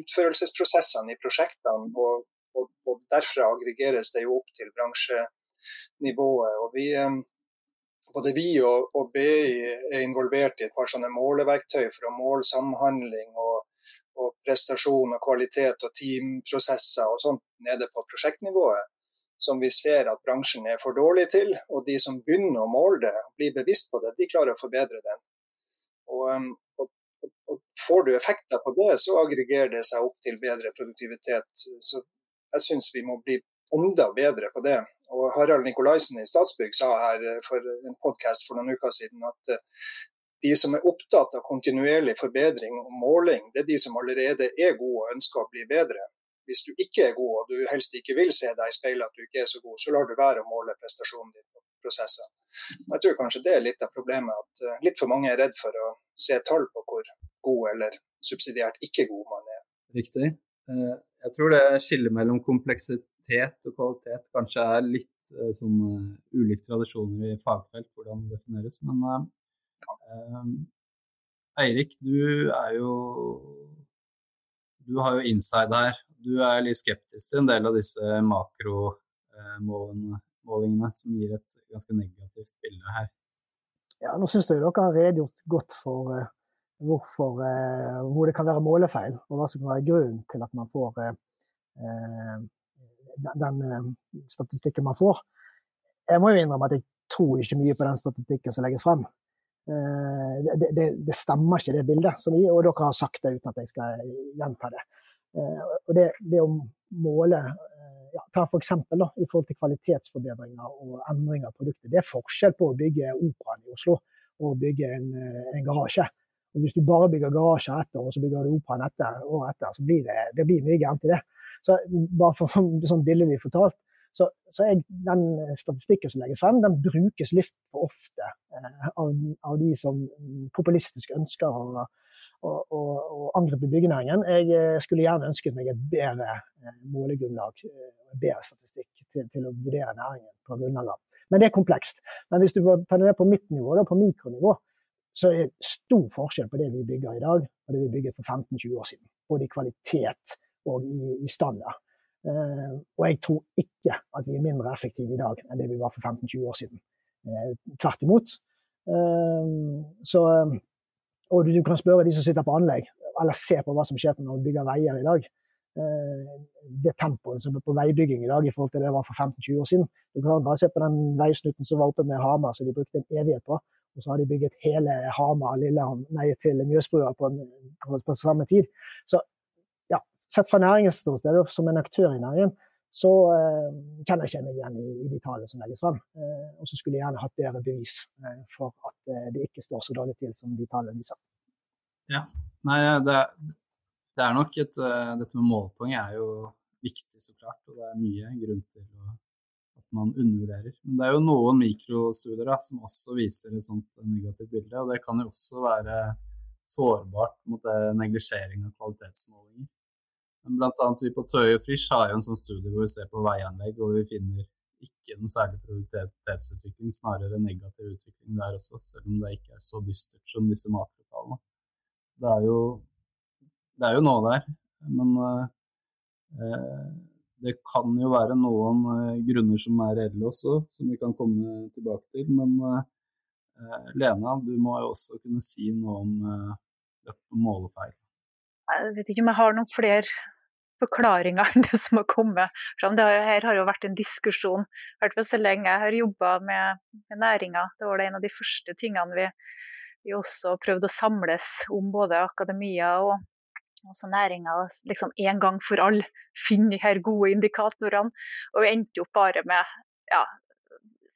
utførelsesprosessene i prosjektene, og, og, og, derfra aggregeres det jo opp til bransjenivået. Og vi, eh, både vi og, og, BI er involvert i et par sånne måleverktøy for å måle samhandling og, og prestasjon og kvalitet og teamprosesser og sånt nede på prosjektnivået som vi ser at bransjen er for dårlig til. Og de som begynner å måle det, blir bevisst på det, de klarer å forbedre den. Og, um, og, og, Får du effekter på det, så aggregerer det seg opp til bedre produktivitet. Så jeg syns vi må bli enda bedre på det. Og Harald Nikolaisen i Statsbygg sa her for en podkast for noen uker siden at uh, de som er opptatt av kontinuerlig forbedring og måling, det er de som allerede er gode og ønsker å bli bedre hvis du ikke er god og du helst ikke vil se deg i speilet at du ikke er så god, så lar du være å måle prestasjonen din på prosesser. Jeg tror kanskje det er litt av problemet, at uh, litt for mange er redd for å se tall på hvor god eller subsidiært ikke god man er. Riktig. Jeg tror det skillet mellom kompleksitet og kvalitet kanskje er litt uh, sånn ulike tradisjoner i fagfelt, hvordan det defineres. Men Eirik, du er jo du har jo inside her du er litt skeptisk til en del av disse makromålingene som gir et ganske negativt bilde her. Ja, nå syns jeg dere har redegjort godt for uh, hvorfor, uh, hvor det kan være målefeil, og hva som kan være grunnen til at man får uh, den statistikken man får. Jeg må jo innrømme at jeg tror ikke mye på den statistikken som legges frem. Det, det, det, stemmer ikke, det bildet. Som vi, og dere har sagt det uten at jeg skal gjenta det. Eh, og det, det å måle eh, ja, ta for eksempel, da, I forhold til kvalitetsforbedringer og endringer av produktet. Det er forskjell på å bygge Operaen i Oslo og bygge en, eh, en garasje. Og Hvis du bare bygger garasje etter, og så bygger du Operaen etter, og etter, så blir det, det blir mye gærent i det. Så bare for sånn billedlig fortalt, så, så er den statistikken som legges frem, den brukes litt for ofte eh, av, av, de som populistisk ønsker å og, å, å angripe byggenæringen. Jeg eh, skulle gjerne ønsket meg et bedre eh, målegrunnlag, eh, bedre statistikk til, til, å vurdere næringen på grunnlag av. Men det er komplekst. Men hvis du tar det på mitt nivå, da, på mikronivå, så er det stor forskjell på det vi bygger i dag og det vi bygget for 15-20 år siden. Både i kvalitet og i, i standard. Eh, og jeg tror ikke at vi er mindre effektive i dag enn det vi var for 15-20 år siden. Eh, tvert imot. Eh, så og du, kan spørre de som sitter på anlegg, eller se på hva som skjer når man bygger veier i dag. Eh, det tempoet som er på veibygging i dag i forhold til det var for 15-20 år siden. Du kan bare se på den veisnutten som var oppe med Hamar, som de brukte en evighet på. Og så har de bygget hele Hamar til Mjøsbrua på, på, på, samme tid. Så sett fra næringens ståsted, som en aktør i næringen, så uh, kan jeg kjenne igjen i, i de tallene som legges frem. Uh, og så skulle jeg gjerne hatt bedre bevis uh, for at det ikke står så dårlig til som de tallene viser. Ja, Nei, det, det er nok et Dette med målpoeng er jo viktig, så klart. Og det er mye grunn til at man undervurderer. Men det er jo noen mikrostudier da, som også viser et sånt negativt bilde. Og det kan jo også være sårbart mot neglisjering av kvalitetsmålinger. Blant annet vi på Tøye Frisch har jo en sånn studie hvor vi ser på veianlegg, og vi finner ikke en særlig produktivitetsutvikling, snarere negativ utvikling der også, selv om det ikke er så dystert som disse makrotallene. Det er jo, det er jo noe der, men eh, det kan jo være noen eh, grunner som er reelle også, som vi kan komme tilbake til. Men eh, Lena, du må jo også kunne si noe om eh, dette målefeil. Jeg vet ikke om jeg har noen flere forklaringer enn det som har kommet fram. Det her har jo vært en diskusjon hvert fall så lenge jeg har jobba med, med næringa. Det var det en av de første tingene vi, vi også prøvde å samles om, både akademia og også næringa. Liksom en gang for alle finne de her gode indikatorene. Og vi endte opp bare med ja,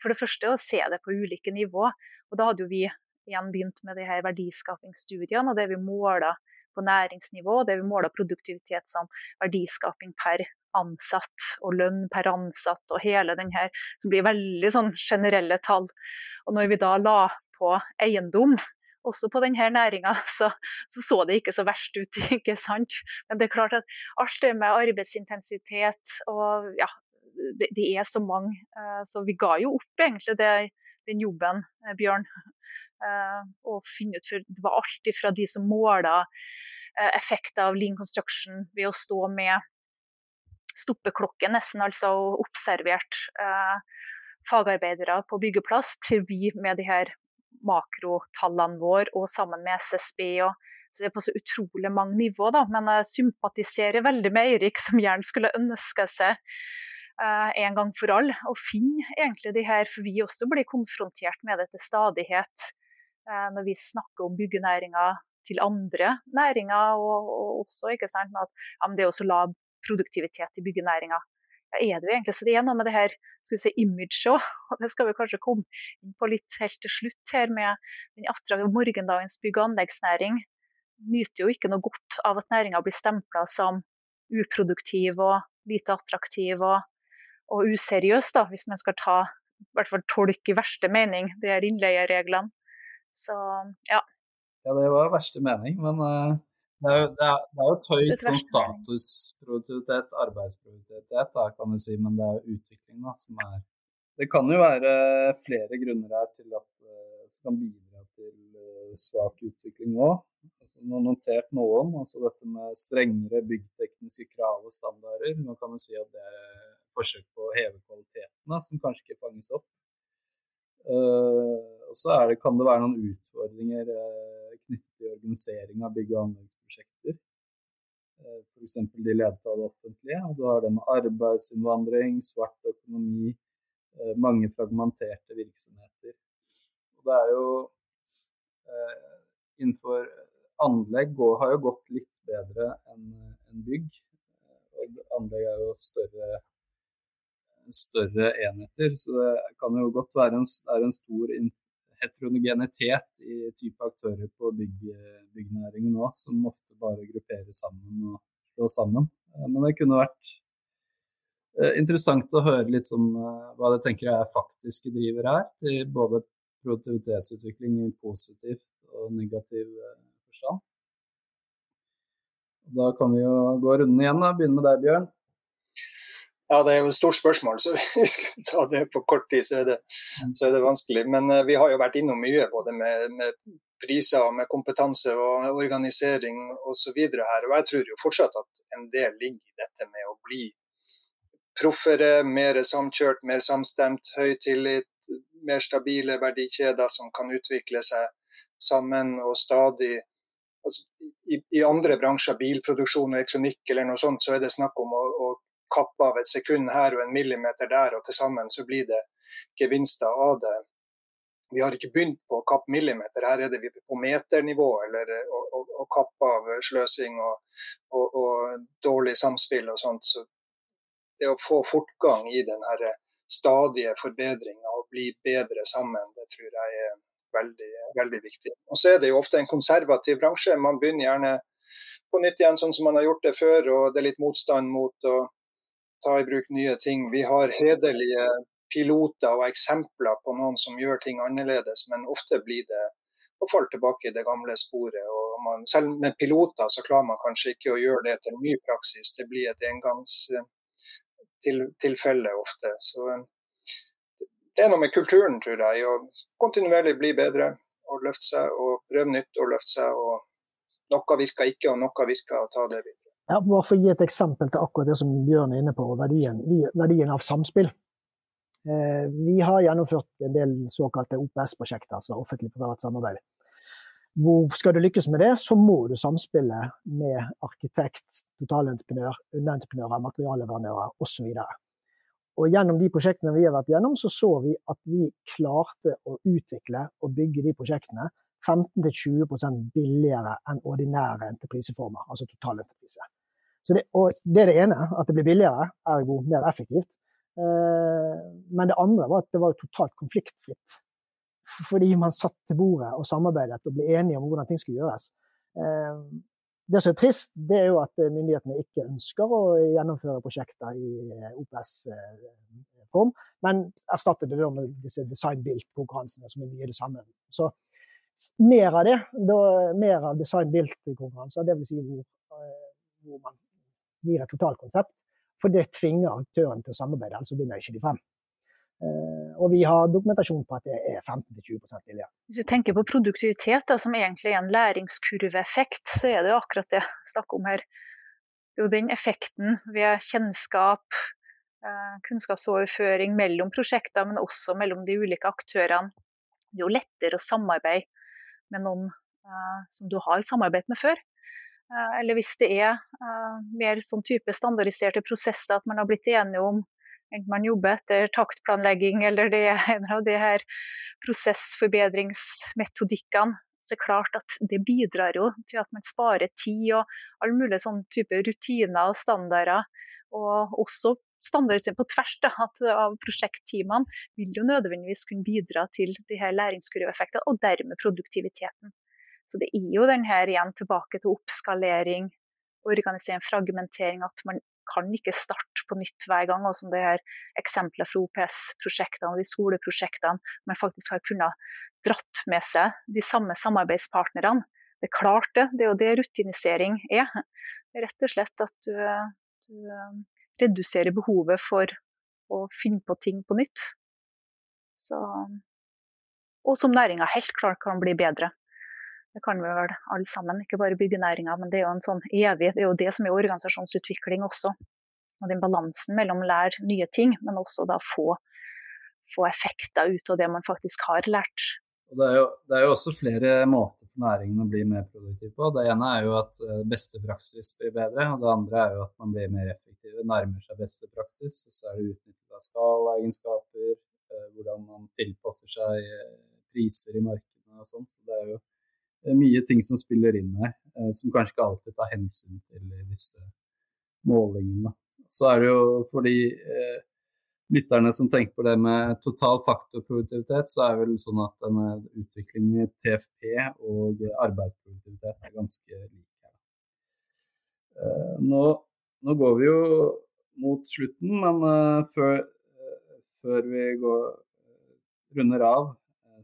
for det første å se det på ulike nivå. Og da hadde jo vi igjen begynt med de her verdiskapingsstudiene og det vi måler på næringsnivå, det vi måler produktivitet som verdiskaping per ansatt og lønn per ansatt og hele den her, som blir veldig sånn generelle tall. Og når vi da la på eiendom, også på denne næringa, så, så, så det ikke så verst ut. ikke sant? Men det er klart at alt det med arbeidsintensitet og ja, det, det er så mange. Uh, så vi ga jo opp egentlig det, den jobben, uh, Bjørn. Og finne ut for Det var alt fra de som måla effekter av lean construction ved å stå med stoppeklokke nesten, altså og observert fagarbeidere på byggeplass, til vi med de her makrotallene våre og sammen med SSB. og så det er på så utrolig mange nivåer, da. Men jeg sympatiserer veldig med Eirik, som gjerne skulle ønske seg eh, en gang for alle å finne egentlig de her, for vi også blir konfrontert med det til stadighet når vi snakker om byggenæringa til andre næringer, og, og også ikke sant, at ja, det er også lav produktivitet i byggenæringa er det jo egentlig. Så det er noe med det her skal vi si, image òg, og det skal vi kanskje komme inn på litt helt til slutt her med den attraktive morgendagens bygg- og anleggsnæring. Nyter jo ikke noe godt av at næringa blir stempla som uproduktiv og lite attraktiv og, og useriøs, da, hvis man skal ta i hvert fall tolke i verste mening de her innleiereglene. Så ja. Ja, det var verste mening, men uh, det er jo, det er, det er jo et høyt sånn statusprioritet, arbeidsproduktivitet, da, kan du si, men det er jo utvikling da, som er Det kan jo være flere grunner her til at det kan bidra til uh, svak utvikling òg. Altså, man har notert noen, altså dette med strengere byggtekniske krav og standarder. Man kan jo si at det er forsøk på å heve kvaliteten, da, som kanskje ikke fanges opp. Uh, og så kan det være noen utfordringer uh, knyttet til organisering av bygg- og anleggsprosjekter. Eh, F.eks. de ledet av det offentlige. Og du har det med arbeidsinnvandring, svart økonomi, eh, mange fragmenterte virksomheter. Og det er jo eh, Innenfor anlegg har jo gått litt bedre enn en bygg. Og anlegg er jo større, større enheter, så det kan jo godt være en, en stor heterogenitet i type aktører på bygg, byggnæringen nå, som ofte bare grupperer sammen og slår sammen. Eh, men det kunne vært eh, interessant å høre litt om eh, hva dere tenker er faktiske driver her, til både produktivitetsutvikling i positivt og negativ forstand. Da kan vi jo gå runden igjen. da. Begynne med deg, Bjørn. Ja, det er jo et stort spørsmål, så vi skal ta det på kort tid, så er det, så er det vanskelig. Men uh, vi har jo vært innom mye, både med, med priser, og med kompetanse og organisering osv. her. Og jeg tror jo fortsatt at en del ligger i dette med å bli proffere, mer samkjørt, mer samstemt, høy tillit, mer stabile verdikjeder som kan utvikle seg sammen og stadig altså, i, i, andre bransjer, bilproduksjon, og elektronikk eller noe sånt, så er det snakk om å, kappe av et sekund her og en millimeter der, og til sammen så blir det gevinster av det. Vi har ikke begynt på å kappe millimeter, her er det vi på meternivå, eller å, kappe av sløsing og, og, og, dårlig samspill og sånt. Så det å få fortgang i den stadige forbedringa og bli bedre sammen, det tror jeg er veldig, veldig viktig. Og så er det jo ofte en konservativ bransje. Man begynner gjerne på nytt igjen sånn som man har gjort det før, og det er litt motstand mot å ta i bruk nye ting. Vi har hederlige piloter og eksempler på noen som gjør ting annerledes, men ofte blir det å falle tilbake i det gamle sporet. Man, selv med piloter så klarer man kanskje ikke å gjøre det til ny praksis. Det blir et engangstilfelle til, ofte. Så det er noe med kulturen, tror jeg. Å kontinuerlig bli bedre og løfte seg og prøve nytt og løfte seg. og Noe virker ikke, og noe virker, å ta det videre. Ja, bare for å gi et eksempel til akkurat det som Bjørn er inne på, verdien, verdien av samspill. Eh, vi har gjennomført en del såkalte OPS-prosjekter, altså offentlig-privat samarbeid. Hvor skal du lykkes med det, så må du samspille med arkitekt, totalentreprenør, underentreprenører, materialleverandører osv. Og gjennom de prosjektene vi har vært gjennom, så så vi at vi klarte å utvikle og bygge de prosjektene 15-20% billigere enn ordinære entrepriseformer, altså totalentreprise. Det, det er det ene, at det blir billigere, ergo mer effektivt. Eh, men det andre var at det var totalt konfliktfritt fordi man satt til bordet og samarbeidet og ble enige om hvordan ting skulle gjøres. Det som er trist, det er jo at myndighetene ikke ønsker å gjennomføre prosjekter i OPS-form, men erstattet det med disse design-build-konkurransene, som er mye det samme. Så mer av det, da, mer av design-build-konkurranser, dvs. Si hvor, hvor man gir et totalkonsept, for det tvinger aktøren til å samarbeide, ellers vinner ikke de frem. Eh, og vi har dokumentasjon på at det er 15-20% billigere. Hvis du tenker på produktivitet, da, som egentlig er en læringskurveeffekt, så er det jo akkurat det jeg snakker om her. Det er jo den effekten ved kjennskap, eh, kunnskapsoverføring mellom prosjekter, men også mellom de ulike aktørene. Det er jo lettere å samarbeide med noen eh, som du har samarbeidet med før. Eller hvis det er mer sånn type standardiserte prosesser, at man har blitt enige om enten man jobber etter taktplanlegging eller det er en av de her prosessforbedringsmetodikkene, så er det klart at det bidrar jo til at man sparer tid og alle mulige sånne type rutiner og standarder. Og også standarder på tvers da, av prosjektteamene vil jo nødvendigvis kunne bidra til de her læringskurveeffektene, og dermed produktiviteten. Så det er jo den her igjen tilbake til oppskalering, organisering, fragmentering, at man kan ikke starte på nytt hver gang. Og som det her eksempelet fra OPS-prosjektene og de skoleprosjektene, man faktisk har kunnet dratt med seg de samme samarbeidspartnerne. Det er klart det, det er jo det rutinisering er. Er rett og slett at du, du eh, reduserer behovet for å finne på ting på nytt. Så, og som næringa helt klart kan bli bedre. Det kan vi vel alle sammen, ikke bare byggenæringa. Men det er jo en sånn evig, det er jo det som er organisasjonsutvikling også. Og den balansen mellom å lære nye ting, men også da få, få effekter ut av det man faktisk har lært. Og det, er jo, det er jo også flere måter for næringen å bli mer produktiv på. Det ene er jo at eh, beste praksis blir bedre, og det andre er jo at man blir mer effektiv, nærmer seg beste praksis. Og så er det utnyttet av skalaegenskaper, eh, hvordan man tilpasser seg eh, priser i markedene og sånn. Så det er jo mye ting som spiller inn her, eh, som kanskje ikke alltid tar hensyn til disse målingene. Så er det jo for de eh, lytterne som tenker på det med total faktorproduktivitet, så er det vel sånn at denne utviklingen i TFP og arbeidsproduktivitet er ganske lik. Eh, nå, nå, går vi jo mot slutten, men eh, før, uh, før, vi går, uh, runder av,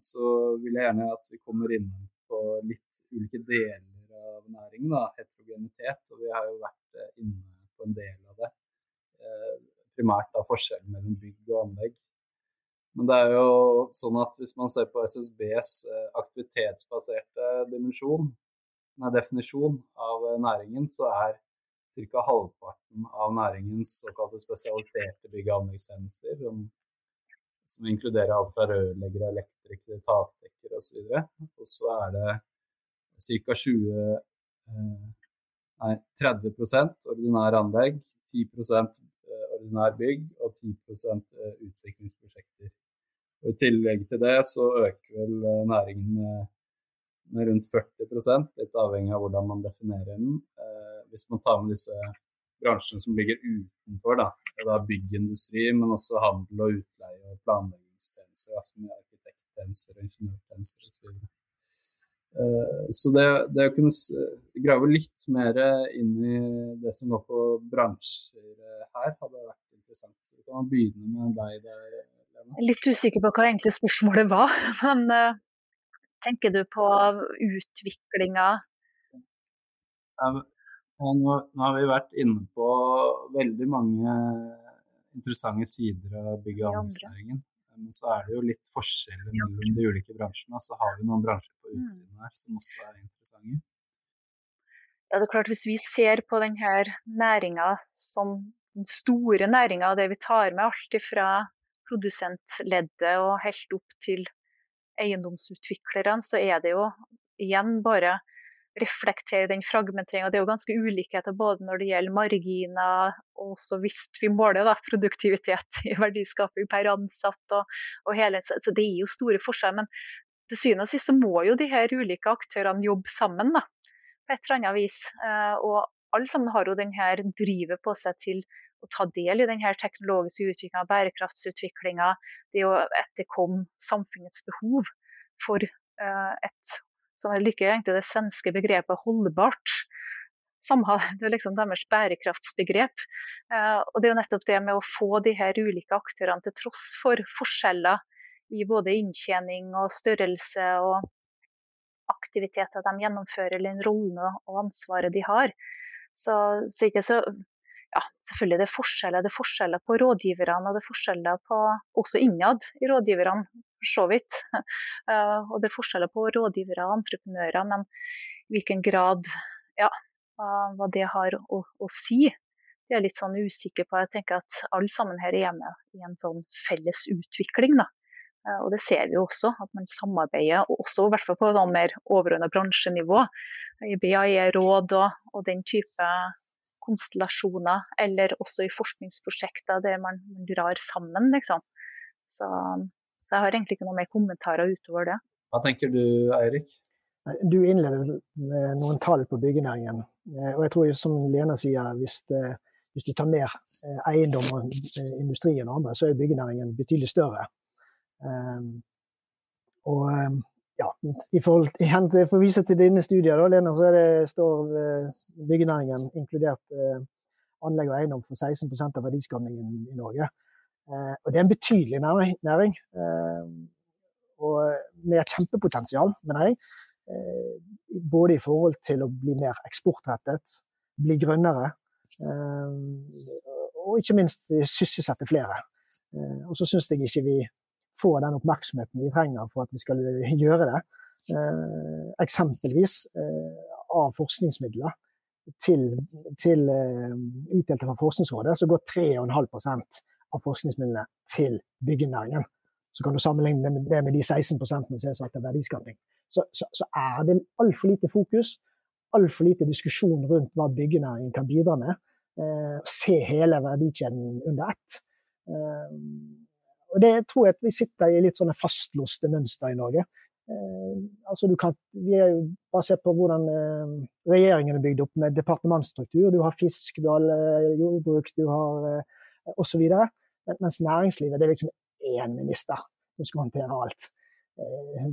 så vil jeg gjerne at vi kommer innom på litt ulike deler av næringen, da, heterogenitet. Og vi har jo vært eh, inne på en del av det. Eh, primært da forskjellen mellom bygg og anlegg. Men det er jo sånn at hvis man ser på SSBs eh, aktivitetsbaserte dimensjon, nei, definisjon av næringen, så er ca. halvparten av næringens såkalte spesialiserte bygg- og anleggstjenester, som, som inkluderer alt fra rørleggere, elektrikere, takdekkere osv. Og så er det ca. 20 eh, Nei, 30% ordinære anlegg, 10 eh, ordinær bygg og 10 eh, utviklingsprosjekter. Og I tillegg til det så øker vel næringen med rundt 40 litt avhengig av hvordan man definerer den. hvis man tar med disse bransjene som ligger utenfor, da, det er byggindustri, men også handel og utleie og planleggingstjenester, som arkitekttjenester og ingeniørtjenester osv. Uh, så det, det, å kunne grave litt mer inn i det som går på bransjer eh, her, hadde vært interessant. Så vi kan begynne med deg der, Lena. Litt usikker på hva egentlig spørsmålet var, men uh, tenker du på utviklinga? Nå, nå har vi vært inne på veldig mange interessante sider av bygg- og anleggsnæringen. Men så er det jo litt forskjeller mellom de ulike bransjene. Så har vi noen bransjer på mm. utsiden her som også er interessante. Ja, det er klart Hvis vi ser på denne næringa som den store næringa, det vi tar med alt fra produsentleddet og helt opp til eiendomsutviklerne, så er det jo igjen bare reflektere den fragmenteringa. Det er jo ganske ulikheter både når det gjelder marginer, og også hvis vi måler da, produktivitet i verdiskaping per ansatt. Og, og hele, så det er jo store forskjeller. Men til syvende og sist må jo de her ulike aktørene jobbe sammen da, på et eller annet vis. Eh, og alle sammen har jo denne drivet på seg til å ta del i denne teknologiske utviklinga, bærekraftsutviklinga, det å etterkomme samfunnets behov. for et som jeg liker egentlig det svenske begrepet holdbart. Det er liksom deres bærekraftsbegrep. Og det er jo nettopp det med å få de her ulike aktørene til tross for forskjeller i både inntjening og størrelse og aktiviteter de gjennomfører, eller den rollen og ansvaret de har. Så, så ikke så ja, selvfølgelig det er forskjeller. Det er forskjeller på rådgiverne, og det er forskjeller på, også innad i rådgiverne, for så vidt. Uh, og det er forskjeller på rådgivere og entreprenører, men i hvilken grad ja, uh, hva det har å, å, si, det er litt sånn usikker på. Jeg tenker at alle sammen her er med i en sånn felles utvikling. da. Uh, og det ser vi jo også, at man samarbeider, og også i hvert fall på sånn mer overordna bransjenivå. I BIE-råd og, og den type konstellasjoner, eller også i forskningsprosjekter der man, man drar sammen. Liksom. Så, så, jeg har egentlig ikke noe mer kommentarer utover det. Hva tenker du Eirik? Du innleder med noen tall på byggenæringen. Eh, og jeg tror som Lena sier, hvis, det, hvis du tar mer eh, eiendom og eh, industri enn andre, så er byggenæringen betydelig større. Og ja, i forhold, For å vise til dine studier, da, Lena, så det, står eh, byggenæringen inkludert eh, anlegg og eiendom for 16 av verdiskapningen i Norge. Eh, og det er en betydelig næring. Eh, og med et kjempepotensial, mener jeg. Eh, både i forhold til å bli mer eksportrettet, bli grønnere, og ikke minst sysselsette flere. og så syns jeg ikke vi får den oppmerksomheten vi trenger for at vi skal gjøre det. Eksempelvis av forskningsmidler til, til utdelte fra Forskningsrådet, så går 3,5 av forskningsmidlene til byggenæringen. Så kan du sammenligne det med de 16 som er satt til verdiskaping. Så, så, så, er det altfor lite fokus, altfor lite diskusjon rundt hva byggenæringen kan bidra med. Eh, se hele verdikjeden under ett. Eh, og det tror jeg at vi sitter i litt sånne fastlåste mønster i Norge. Eh, altså du kan, vi er jo bare se på hvordan eh, regjeringen er bygd opp med departementsstruktur. Du har fisk, du har eh, jordbruk, du har eh, osv. Mens næringslivet det er liksom én minister som skal håndtere alt. Eh,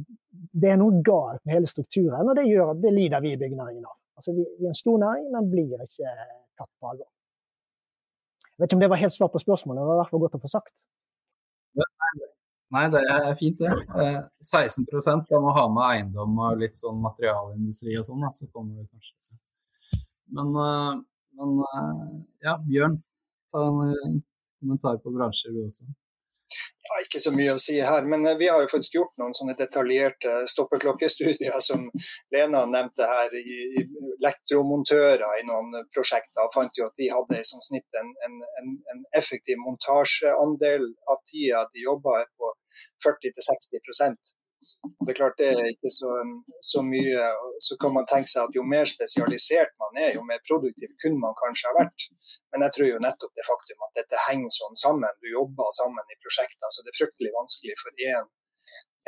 det er noe galt med hele strukturen, og det, gjør, det lider vi i byggenæringen av. Altså, vi, er en stor næring, men blir ikke tatt på alvor. Jeg vet ikke om det var helt svar på spørsmålet, det var i hvert fall godt å få sagt. Nei, det er fint, det. 16 eh, da må ha med eiendom og litt sånn materialindustri og sånn, så kommer det kanskje Men, eh, men eh, ja, Bjørn, ta en kommentar på bransjer du også. Ja, ikke så mye å si her, men vi har jo faktisk gjort noen sånne detaljerte stoppeklokkestudier som Lena nevnte her, i elektromontører i noen prosjekter. fant jo at de hadde i sånn snitt en, en, en, effektiv montasjeandel av tida de jobba på 40-60 det er klart det er ikke så, så, mye. Så kan man tenke seg at jo mer spesialisert man er, jo mer produktiv kunne man kanskje ha vært. Men jeg tror jo nettopp det faktum at dette henger sånn sammen, du jobber sammen i prosjekter, så det er fryktelig vanskelig for én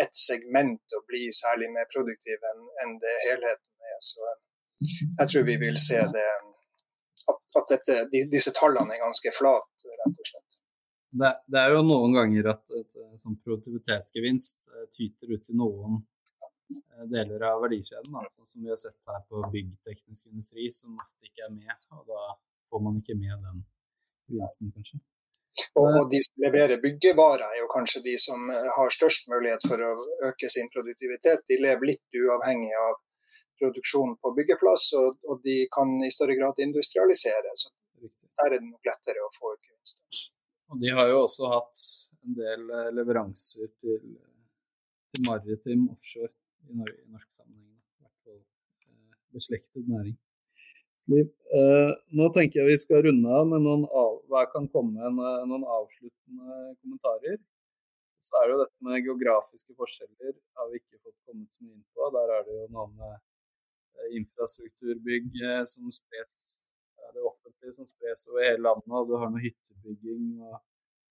et segment å bli særlig mer produktiv enn en det helheten er. Så jeg tror vi vil se det at, at dette, disse tallene er ganske flate, rett og slett det, det, er jo noen ganger at et, sånn produktivitetsgevinst eh, tyter ut til noen eh, deler av verdikjeden, sånn som vi har sett her på byggteknisk industri, som ofte ikke er med. og Da får man ikke med den gevinsten, kanskje. Og de som leverer byggevarer, er jo kanskje de som eh, har størst mulighet for å øke sin produktivitet. De lever litt uavhengig av produksjonen på byggeplass, og, og de kan i større grad industrialisere. Så der er det nok lettere å få ut gevinster. Og de har jo også hatt en del eh, leveranser til, til maritim offshore i, Norge, i norsk sammenheng. I hvert eh, beslektet næring. Eh, nå tenker jeg vi skal runde av med noen, av, kan komme en, eh, noen avsluttende kommentarer. Så er det jo dette med geografiske forskjeller har vi ikke fått kommet så mye inn på. Der er det jo noe med infrastrukturbygg som spres det offentlige som spres over hele landet, og du har noe hyttebygging og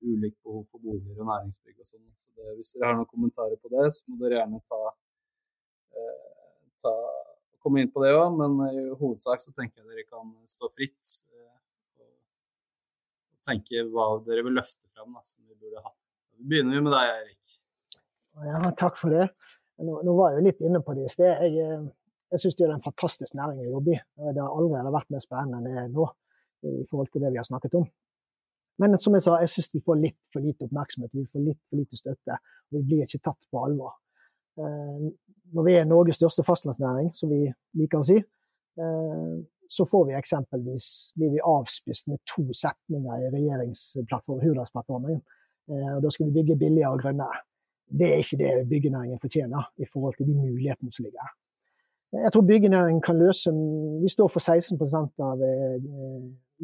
ulikt behov for boliger og næringsbygg og sånn. Så det, hvis dere har noen kommentarer på det, så må dere gjerne ta, eh, ta komme inn på det òg, men i hovedsak så tenker jeg dere kan stå fritt eh, og tenke hva dere vil løfte fram da, som vi burde hatt. Vi begynner med deg, Erik. Ja, takk for det. Nå, nå var jeg jo litt inne på det i sted. Jeg, eh, jeg syns det er en fantastisk næring å jobbe i. Det har aldri vært mer spennende enn det er nå i forhold til det vi har snakket om. Men som jeg sa, jeg syns vi får litt for lite oppmerksomhet, vi får litt for lite støtte. og Vi blir ikke tatt på alvor. Når vi er Norges største fastlandsnæring, som vi liker å si, så får vi eksempelvis blir vi avspist med to setninger i regjeringsplattformen, Hurdalsplattformen. Og da skal vi bygge billigere og grønnere. Det er ikke det byggenæringen fortjener i forhold til de mulighetene som ligger her. Jeg tror byggenæringen kan løse Vi står for 16% av eh,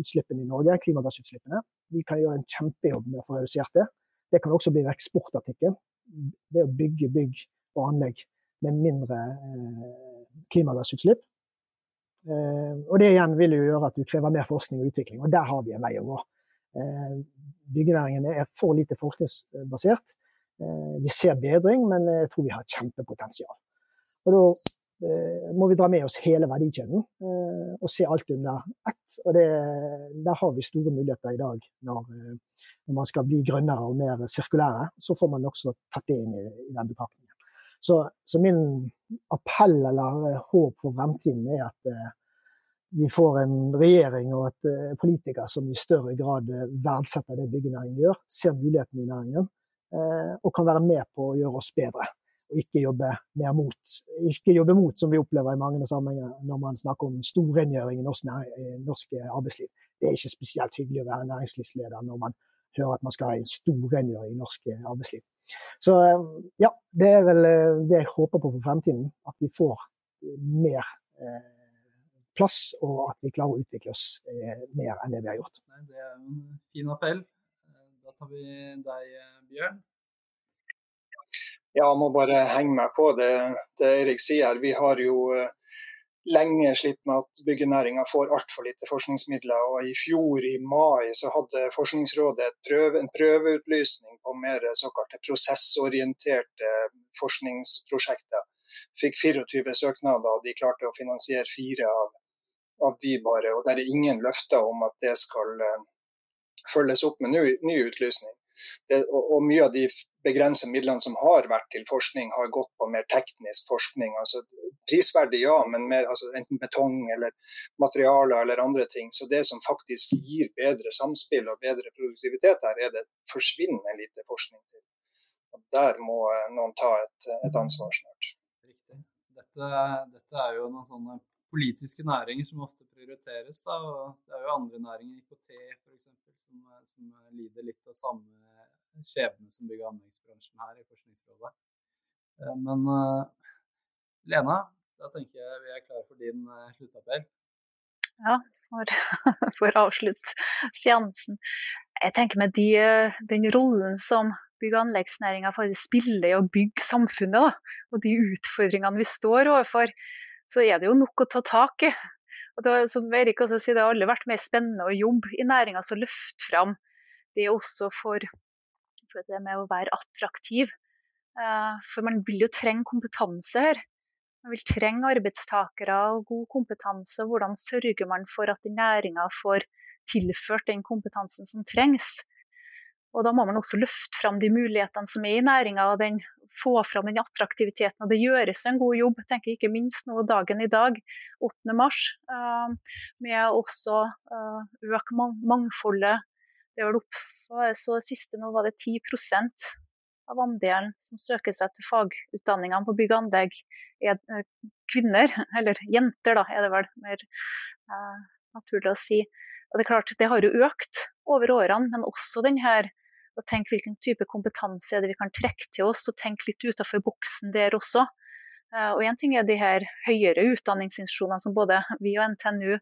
utslippene i Norge, klimagassutslippene. Vi kan gjøre en kjempejobb med å få redusert det. Det kan også bli en eksportartikkel. Det å bygge bygg og anlegg med mindre eh, klimagassutslipp. Eh, og det igjen vil jo gjøre at du krever mer forskning og utvikling, og der har vi en vei å gå. Byggenæringen er for lite forskningsbasert. Vi ser bedring, men jeg tror vi har kjempepotensial. Og da må vi dra med oss hele verdikjeden eh, og se alt under ett. Og det, der har vi store muligheter i dag når, eh, når, man skal bli grønnere og mer sirkulære. Så får man også tatt det inn i, i den betraktningen. Så, så, min appell eller håp for fremtiden er at eh, vi får en regjering og et politiker som i større grad verdsetter det byggenæringen gjør, ser mulighetene i næringen eh, og kan være med på å gjøre oss bedre og ikke jobbe mer mot. Ikke jobbe mot, som vi opplever i mange sammenhenger når man snakker om storrengjøring i norsk, norsk, arbeidsliv. Det er ikke spesielt hyggelig å være næringslivsleder når man hører at man skal ha en storrengjøring i norsk arbeidsliv. Så ja, det er vel eh, det jeg håper på for fremtiden. At vi får mer eh, plass, og at vi klarer å utvikle oss eh, mer enn det vi har gjort. Det er en fin appell. Da tar vi deg, Bjørn. Ja, må bare henge meg på det, det Erik sier. Vi har jo eh, lenge slitt med at byggenæringa får altfor lite forskningsmidler. og I fjor i mai så hadde Forskningsrådet prøve, en prøveutlysning på mer såkalte prosessorienterte forskningsprosjekter. Fikk 24 søknader, og de klarte å finansiere fire av, av de bare. og Det er ingen løfter om at det skal uh, følges opp med ny, ny utlysning. Det, og, og, mye av de begrensede midlene som har vært til forskning, har gått på mer teknisk forskning. altså Prisverdig, ja, men mer altså, enten betong eller materialer eller andre ting. Så det som faktisk gir bedre samspill og bedre produktivitet her, er det forsvinnende lite forskning til. Og Der må eh, noen ta et, et ansvar snart. Riktig. Dette, dette, er jo noen sånne politiske næringer som ofte prioriteres. Da, det er jo andre næringer, IKT f.eks., som, som lider litt av samme skjebne som bygg- og anleggsbransjen her i Forskningsrådet. Eh, men eh, Lena, da tenker jeg vi er klare for din eh, sluttappell. Ja, for, for å avslutte seansen. Jeg tenker med de, den rollen som bygg- og anleggsnæringa spiller i å bygge samfunnet, da, og de utfordringene vi står overfor, så er det jo nok å ta tak i. Og det, som Erik også sier, det har aldri vært mer spennende å jobbe i næringa som løfter fram det også for for det med å være attraktiv. Eh, for man vil jo trenge kompetanse her. Man vil trenge arbeidstakere og god kompetanse. Hvordan sørger man for at næringa får tilført den kompetansen som trengs? Og Da må man også løfte fram de mulighetene som er i næringa, og den, få fram den attraktiviteten. Og Det gjøres en god jobb, tenker jeg ikke minst nå dagen i dag, 8. mars, eh, med også uh, øke mangfoldet. Det er vel opp så siste nå var det 10% av andelen som søker seg til fagutdanningene på bygg og anlegg, er eh, kvinner. Eller jenter, da, er det vel mer eh, naturlig å si. Og det er klart, det har jo økt over årene, men også den her å tenke hvilken type kompetanse er det vi kan trekke til oss, og tenke litt utenfor boksen der også. Eh, og Én ting er de her høyere utdanningsinstitusjonene som både vi og NTNU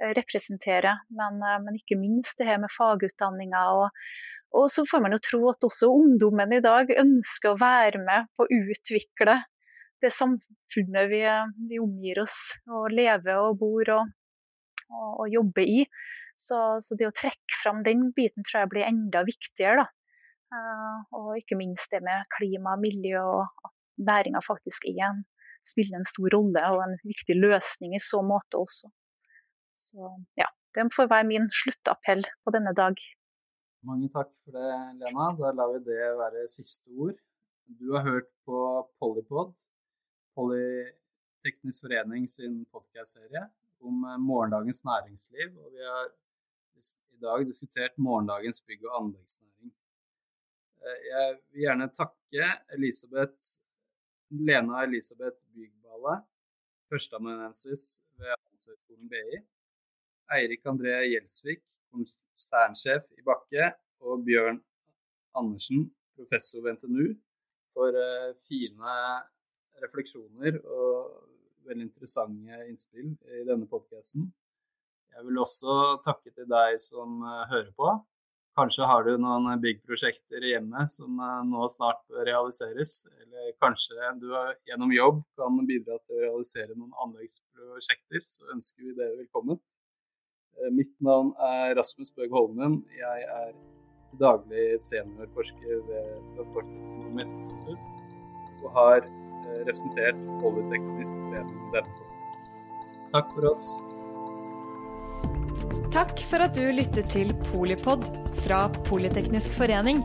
Eh, representere. Men, eh, men, ikke minst det her med fagutdanninga. Og, og, så får man jo tro at også ungdommen i dag ønsker å være med på å utvikle det samfunnet vi, vi omgir oss og lever og bor og, og, og jobber i. Så, så, det å trekke fram den biten tror jeg blir enda viktigere. Uh, og ikke minst det med klima miljø, og at næringa faktisk er en, spiller en stor rolle og en viktig løsning i så måte også. Så ja, det får være min sluttappell på denne dag. Mange takk for det, Lena. Da lar vi det være siste ord. Du har hørt på Polypod, Polyteknisk forening sin podcast-serie, om eh, morgendagens næringsliv. Og vi har i dag diskutert morgendagens bygg- og anleggsnæring. Eh, jeg vil gjerne takke Elisabeth, Lena Elisabeth Bygballe, førsteamanuensis ved Handelshøyskolen BI. Eirik André Gjelsvik, konsernsjef i Bakke, og Bjørn Andersen, professor ved NTNU, for uh, fine refleksjoner og veldig interessante innspill i denne podkasten. Jeg vil også takke til deg som uh, hører på. Kanskje har du noen byggprosjekter hjemme som nå snart realiseres. Eller kanskje du gjennom jobb kan bidra til å realisere noen anleggsprosjekter. Så ønsker vi dere velkommen. Uh, mitt navn er Rasmus Bøg Holmen. Jeg er daglig seniorforsker ved Transportøkonomisk institutt og har representert Polyteknisk forening denne podkasten. Takk for oss. Takk for at du lyttet til Polipod fra Politeknisk forening.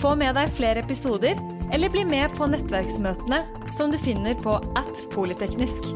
Få med deg flere episoder, eller bli med på nettverksmøtene som du finner på at polyteknisk.